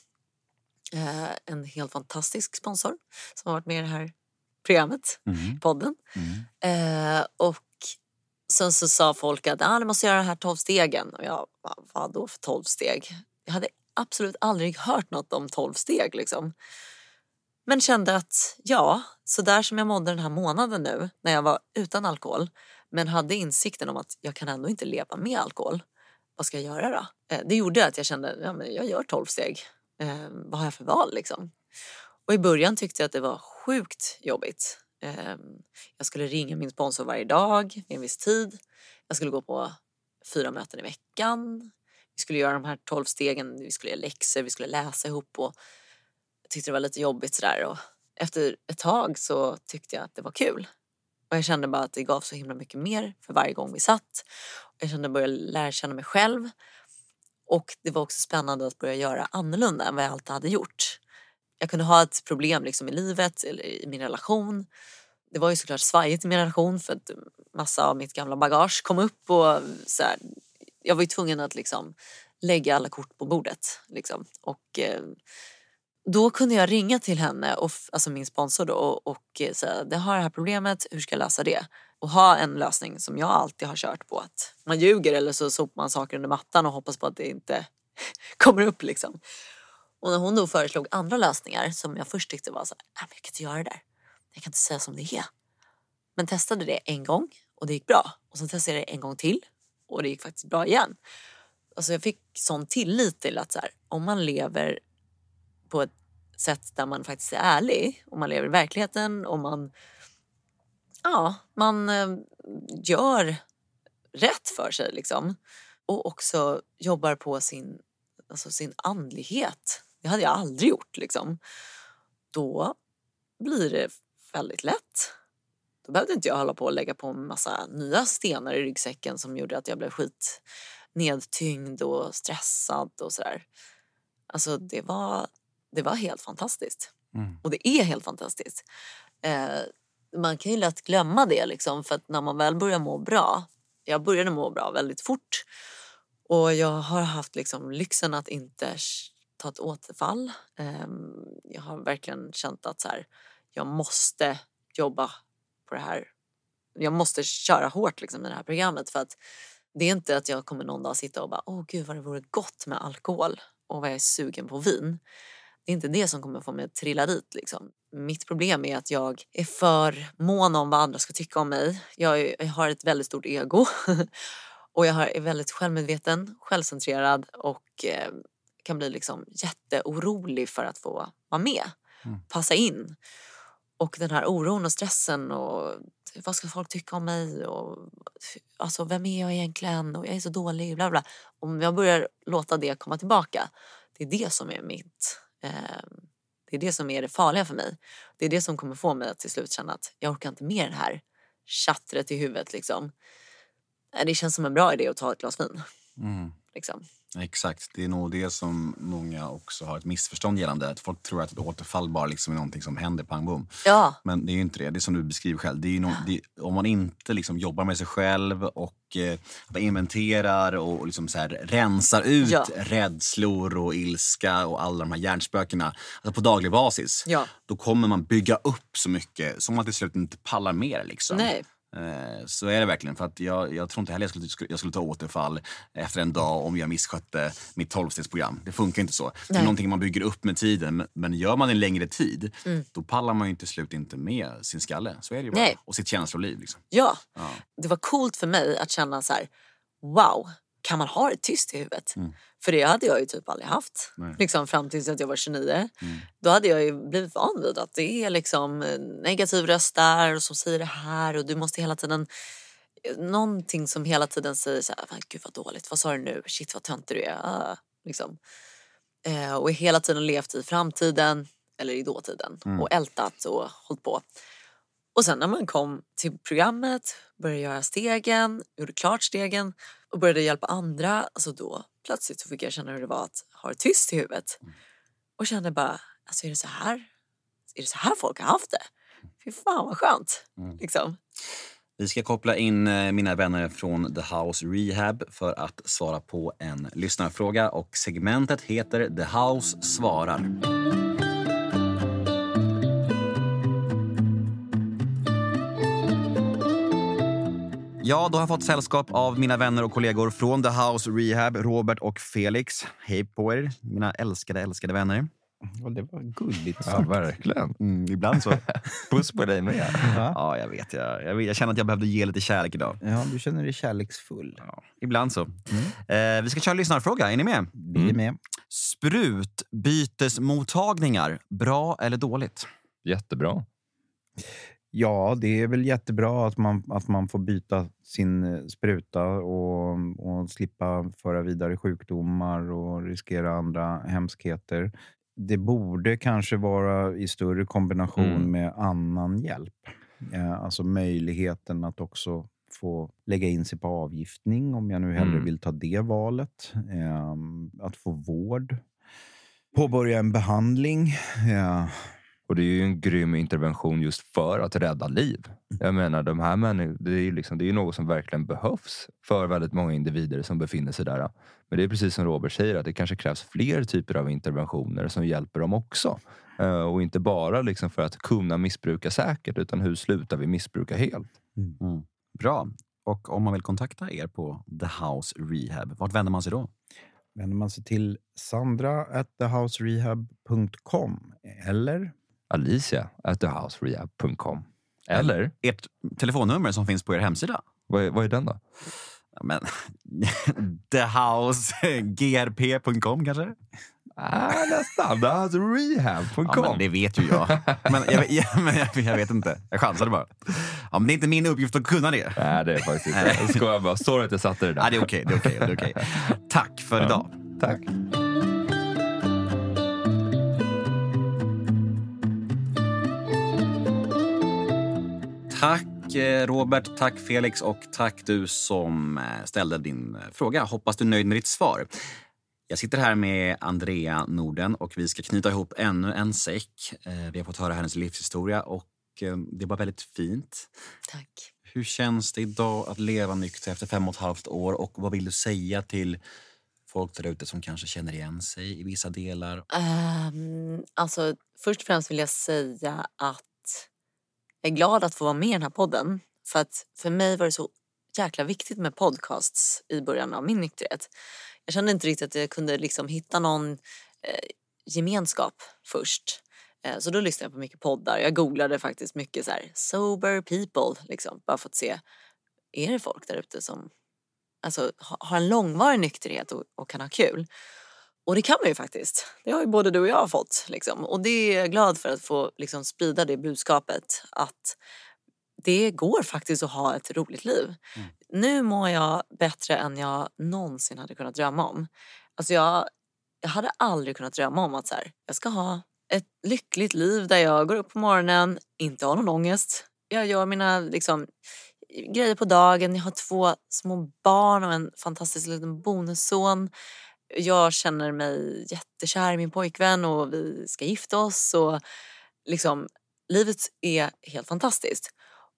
Eh, en helt fantastisk sponsor som har varit med i det här programmet, mm. podden. Mm. Eh, och sen så sa folk att ah, du måste göra de här tolv stegen. Och jag, vad då för tolv steg? Jag hade absolut aldrig hört något om tolv steg liksom. Men kände att ja, så där som jag mådde den här månaden nu när jag var utan alkohol men hade insikten om att jag kan ändå inte leva med alkohol. Vad ska jag göra då? Eh, det gjorde att jag kände ja, men jag gör tolv steg. Eh, vad har jag för val liksom? Och i början tyckte jag att det var sjukt jobbigt. Eh, jag skulle ringa min sponsor varje dag vid en viss tid. Jag skulle gå på fyra möten i veckan. Vi skulle göra de här tolv stegen, vi skulle göra läxor, vi skulle läsa ihop och tyckte det var lite jobbigt sådär. Och efter ett tag så tyckte jag att det var kul. Och jag kände bara att det gav så himla mycket mer för varje gång vi satt. Jag kände att jag började lära känna mig själv. Och det var också spännande att börja göra annorlunda än vad jag alltid hade gjort. Jag kunde ha ett problem liksom i livet eller i min relation. Det var ju såklart svajigt i min relation för att massa av mitt gamla bagage kom upp och så här, jag var ju tvungen att liksom lägga alla kort på bordet. Liksom. Och, eh, då kunde jag ringa till henne, och, alltså min sponsor då, och, och eh, säga jag har det här problemet, hur ska jag lösa det? Och ha en lösning som jag alltid har kört på. Att man ljuger eller så sopar man saker under mattan och hoppas på att det inte [laughs] kommer upp. Liksom. Och när hon då föreslog andra lösningar som jag först tyckte var så här, ah, jag kan inte göra det där. Jag kan inte säga som det är. Men testade det en gång och det gick bra. Och sen testade jag det en gång till och det gick faktiskt bra igen. Alltså jag fick sån tillit till att så här, om man lever på ett sätt där man faktiskt är ärlig och man lever i verkligheten och man, ja, man eh, gör rätt för sig liksom. Och också jobbar på sin, alltså sin andlighet. Det hade jag aldrig gjort liksom. Då blir det väldigt lätt. Då behövde inte jag hålla på och lägga på en massa nya stenar i ryggsäcken som gjorde att jag blev skit nedtyngd och stressad och sådär. Alltså det var, det var helt fantastiskt. Mm. Och det är helt fantastiskt. Eh, man kan ju lätt glömma det liksom, för att när man väl börjar må bra. Jag började må bra väldigt fort och jag har haft liksom lyxen att inte ta ett återfall. Eh, jag har verkligen känt att så här, jag måste jobba på det här. Jag måste köra hårt liksom, i det här programmet för att det är inte att jag kommer någon dag sitta och bara åh gud vad det vore gott med alkohol och vad jag är sugen på vin. Det är inte det som kommer få mig att trilla dit. Liksom. Mitt problem är att jag är för mån om vad andra ska tycka om mig. Jag, har ett väldigt stort ego [laughs] och jag är väldigt självmedveten, självcentrerad och eh, kan bli liksom jätteorolig för att få vara med, mm. passa in. Och den här oron och stressen och vad ska folk tycka om mig och alltså, vem är jag egentligen och jag är så dålig. Bla bla. Om jag börjar låta det komma tillbaka, det är det som är mitt det är det som är det farliga för mig. Det är det som kommer få mig att till slut känna att jag orkar inte med det här tjattret i huvudet. Liksom. Det känns som en bra idé att ta ett glas vin. Mm. Liksom. Exakt. Det är nog det som många också har ett missförstånd gällande. Att folk tror att ett återfall bara liksom är någonting som händer pang bom. Ja. Men det är ju inte det. Det är som du beskriver själv. Det är no det, om man inte liksom jobbar med sig själv och eh, inventerar och liksom så här, rensar ut ja. rädslor och ilska och alla de här hjärnspökena alltså på daglig basis. Ja. Då kommer man bygga upp så mycket som man till slut inte pallar mer. Liksom. Nej. Eh, så är det verkligen. För att jag, jag tror inte heller jag skulle, jag skulle ta återfall efter en dag om jag misskötte mitt tolvstegsprogram. Det funkar inte så. Nej. Det är någonting man bygger upp med tiden. Men gör man en längre tid, mm. då pallar man ju till slut inte med sin skalle. Så är det bara. Nej. Och sitt känsloliv. Liksom. Ja. ja. Det var coolt för mig att känna så här, wow, kan man ha det tyst i huvudet? Mm. För det hade jag ju typ aldrig haft. Liksom fram tills att jag var 29. Mm. Då hade jag ju blivit van vid att det är liksom negativ röst där som säger det här och du måste hela tiden någonting som hela tiden säger så här, gud vad dåligt, vad sa du nu, shit vad töntig du är. Ah, liksom. eh, och hela tiden levt i framtiden eller i dåtiden mm. och ältat och hållit på. Och sen när man kom till programmet, började göra stegen, gjorde klart stegen och började hjälpa andra, alltså då plötsligt så fick jag känna hur det var att ha det tyst i huvudet. Mm. Och kände bara, alltså är det så här? Är det så här folk har haft det? Fy fan vad skönt. Mm. Liksom. Vi ska koppla in eh, mina vänner från The House Rehab för att svara på en lyssnarfråga och segmentet heter The House svarar. Ja, då har jag fått sällskap av mina vänner och kollegor från The House Rehab, Robert och Felix. Hej på er, mina älskade, älskade vänner. Och det var gulligt Ja, verkligen. Mm, ibland så. [laughs] Puss på dig med. Ja, ja jag, vet, jag, jag, jag, känner att jag behövde ge lite kärlek idag. Ja, du känner dig kärleksfull. Ja, ibland så. Mm. Eh, vi ska köra en lyssnarfråga. Är ni med? Vi är mm. med. Sprutbytesmottagningar, bra eller dåligt? Jättebra. Ja, det är väl jättebra att man, att man får byta sin eh, spruta och, och slippa föra vidare sjukdomar och riskera andra hemskheter. Det borde kanske vara i större kombination mm. med annan hjälp. Eh, alltså möjligheten att också få lägga in sig på avgiftning om jag nu hellre mm. vill ta det valet. Eh, att få vård. Påbörja en behandling. Eh, och det är ju en grym intervention just för att rädda liv. Jag menar, de här människorna, det är ju liksom, det är något som verkligen behövs för väldigt många individer som befinner sig där. Men det är precis som Robert säger, att det kanske krävs fler typer av interventioner som hjälper dem också. Uh, och inte bara liksom för att kunna missbruka säkert, utan hur slutar vi missbruka helt? Mm. Mm. Bra. Och om man vill kontakta er på The House Rehab, vart vänder man sig då? Vänder man sig till sandra at thehouserehab.com eller alicia at thehouserehab.com. Eller? Ert telefonnummer som finns på er hemsida. Vad är, vad är den då? Men, [laughs] thehousegrp.com kanske? Ah, nästan. Thehouserehab.com. Ja, det vet ju jag. Men, jag, [laughs] jag, men jag, jag, vet inte. Jag chansade bara. Ja, men det är inte min uppgift att kunna det. Nej, det är faktiskt inte. Jag skojar bara. Sorry att jag satte det där. Ja, det är okej. Okay, det är okay, okay. [laughs] Tack för ja, idag. Tack. Tack eh, Robert, tack Felix och tack du som eh, ställde din eh, fråga. Hoppas du är nöjd med ditt svar. Jag sitter här med Andrea Norden och vi ska knyta ihop ännu en säck. Vi har fått höra hennes livshistoria och det var väldigt fint. Tack. Hur känns det idag att leva nykter efter fem och ett halvt år och vad vill du säga till folk där ute som kanske känner igen sig i vissa delar? Um, alltså, först och främst vill jag säga att jag är glad att få vara med i den här podden. För att för mig var det så jäkla viktigt med podcasts i början av min nykterhet. Jag kände inte riktigt att jag kunde liksom hitta någon eh, gemenskap först. Eh, så då lyssnade jag på mycket poddar. Jag googlade faktiskt mycket så här, sober people, liksom, bara för att se, är det folk där ute som alltså, har en långvarig nykterhet och, och, kan ha kul? Och det kan man ju faktiskt. Det har ju både du och jag fått. Liksom. Och det är jag glad för att få liksom, sprida det budskapet. Att det går faktiskt att ha ett roligt liv. Mm. Nu mår jag bättre än jag någonsin hade kunnat drömma om. Alltså jag, jag hade aldrig kunnat drömma om att så här, jag ska ha ett lyckligt liv där jag går upp på morgonen, inte har någon ångest. Jag gör mina liksom, grejer på dagen. Jag har två små barn och en fantastisk liten bonusson. Jag känner mig jättekär i min pojkvän och vi ska gifta oss. Och liksom, livet är helt fantastiskt.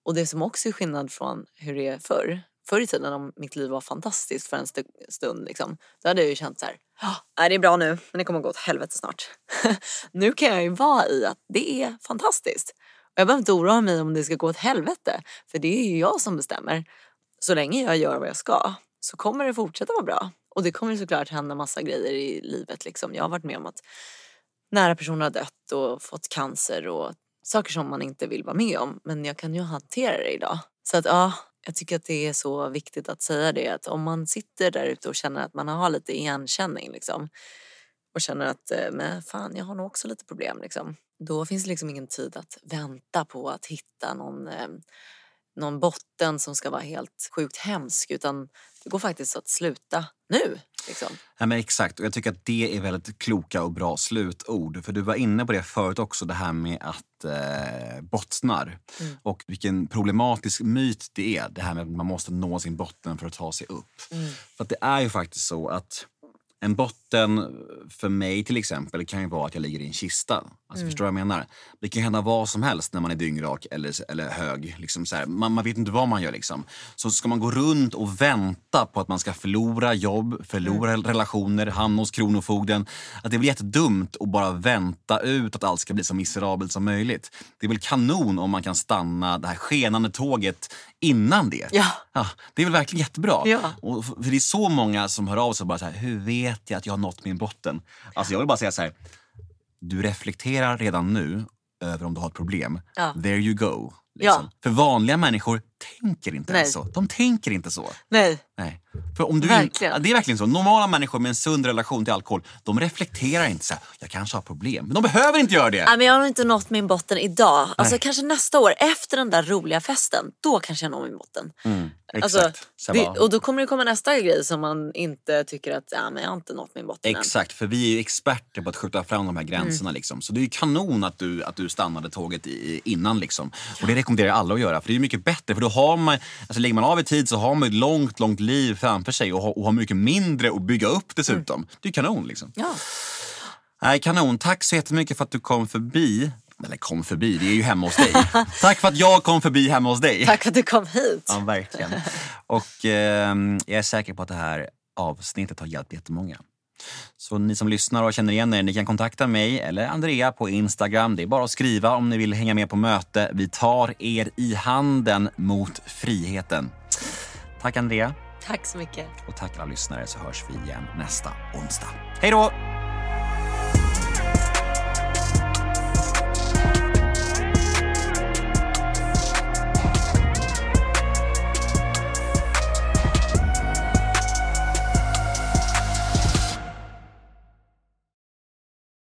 Och det som också är skillnad från hur det är förr. Förr i tiden om mitt liv var fantastiskt för en stund, liksom, då hade jag ju känt så här, ah, det är bra nu men det kommer gå åt helvete snart. [laughs] nu kan jag ju vara i att det är fantastiskt. Och jag behöver inte oroa mig om det ska gå åt helvete för det är ju jag som bestämmer. Så länge jag gör vad jag ska så kommer det fortsätta vara bra. Och det kommer såklart hända massa grejer i livet. Liksom. Jag har varit med om att nära personer har dött och fått cancer och saker som man inte vill vara med om. Men jag kan ju hantera det idag. Så att ja, jag tycker att det är så viktigt att säga det att om man sitter där ute och känner att man har lite igenkänning liksom och känner att eh, men fan, jag har nog också lite problem liksom. Då finns det liksom ingen tid att vänta på att hitta någon eh, någon botten som ska vara helt sjukt hemsk utan det går faktiskt att sluta nu. Liksom. Ja, men exakt, och jag tycker att det är väldigt kloka och bra slutord. För du var inne på det förut också, det här med att eh, bottnar. Mm. Och vilken problematisk myt det är, det här med att man måste nå sin botten för att ta sig upp. Mm. För det är ju faktiskt så att en botten för mig till exempel kan ju vara att jag ligger i en kista. Alltså, mm. Förstår jag menar? Det kan hända vad som helst när man är dyngrak eller, eller hög. Liksom så man, man, vet inte vad man gör. Liksom. Så ska man gå runt och vänta på att man ska förlora jobb, förlora mm. relationer, hamna hos Kronofogden. Att det blir jättedumt att bara vänta ut att allt ska bli så miserabelt som möjligt. Det är väl kanon om man kan stanna det här skenande tåget innan det. Ja. ja det är väl verkligen jättebra. Ja. Och för det är så många som hör av sig och bara så här, hur vet jag att jag har nått min botten? Alltså jag vill bara säga så här, du reflekterar redan nu över om du har ett problem. Ja. There you go. Liksom. Ja. För vanliga människor tänker inte Nej. så. De tänker inte så. Nej. Nej. För om du verkligen. det är verkligen så. Normala människor med en sund relation till alkohol, de reflekterar inte så här, jag kanske har problem. Men de behöver inte göra det. Nej, men jag har inte nått min botten idag. Alltså kanske nästa år, efter den där roliga festen, då kanske jag når min botten. Mm, alltså, exakt. Det, och då kommer det komma nästa grej som man inte tycker att, ja men jag har inte nått min botten Exakt, än. för vi är ju experter på att skjuta fram de här gränserna. Mm. Liksom. Så det är ju kanon att du, att du stannade tåget i, innan. Liksom. Och det rekommenderar jag alla att göra, för det är mycket bättre. För då har man, alltså lägger man av i tid så har man ett långt, långt liv framför sig och har, och har mycket mindre att bygga upp dessutom. Mm. Det är kanon liksom. Ja. Nej, kanon. Tack så jättemycket för att du kom förbi. Eller kom förbi, det är ju hemma hos dig. [laughs] Tack för att jag kom förbi hemma hos dig. Tack för att du kom hit. Ja, verkligen. Och eh, jag är säker på att det här avsnittet har hjälpt jättemånga. Så ni som lyssnar och känner igen er, ni kan kontakta mig eller Andrea på Instagram. Det är bara att skriva om ni vill hänga med på möte. Vi tar er i handen mot friheten. Tack Andrea. Tack så mycket. Och tack alla lyssnare så hörs vi igen nästa onsdag. Hej då!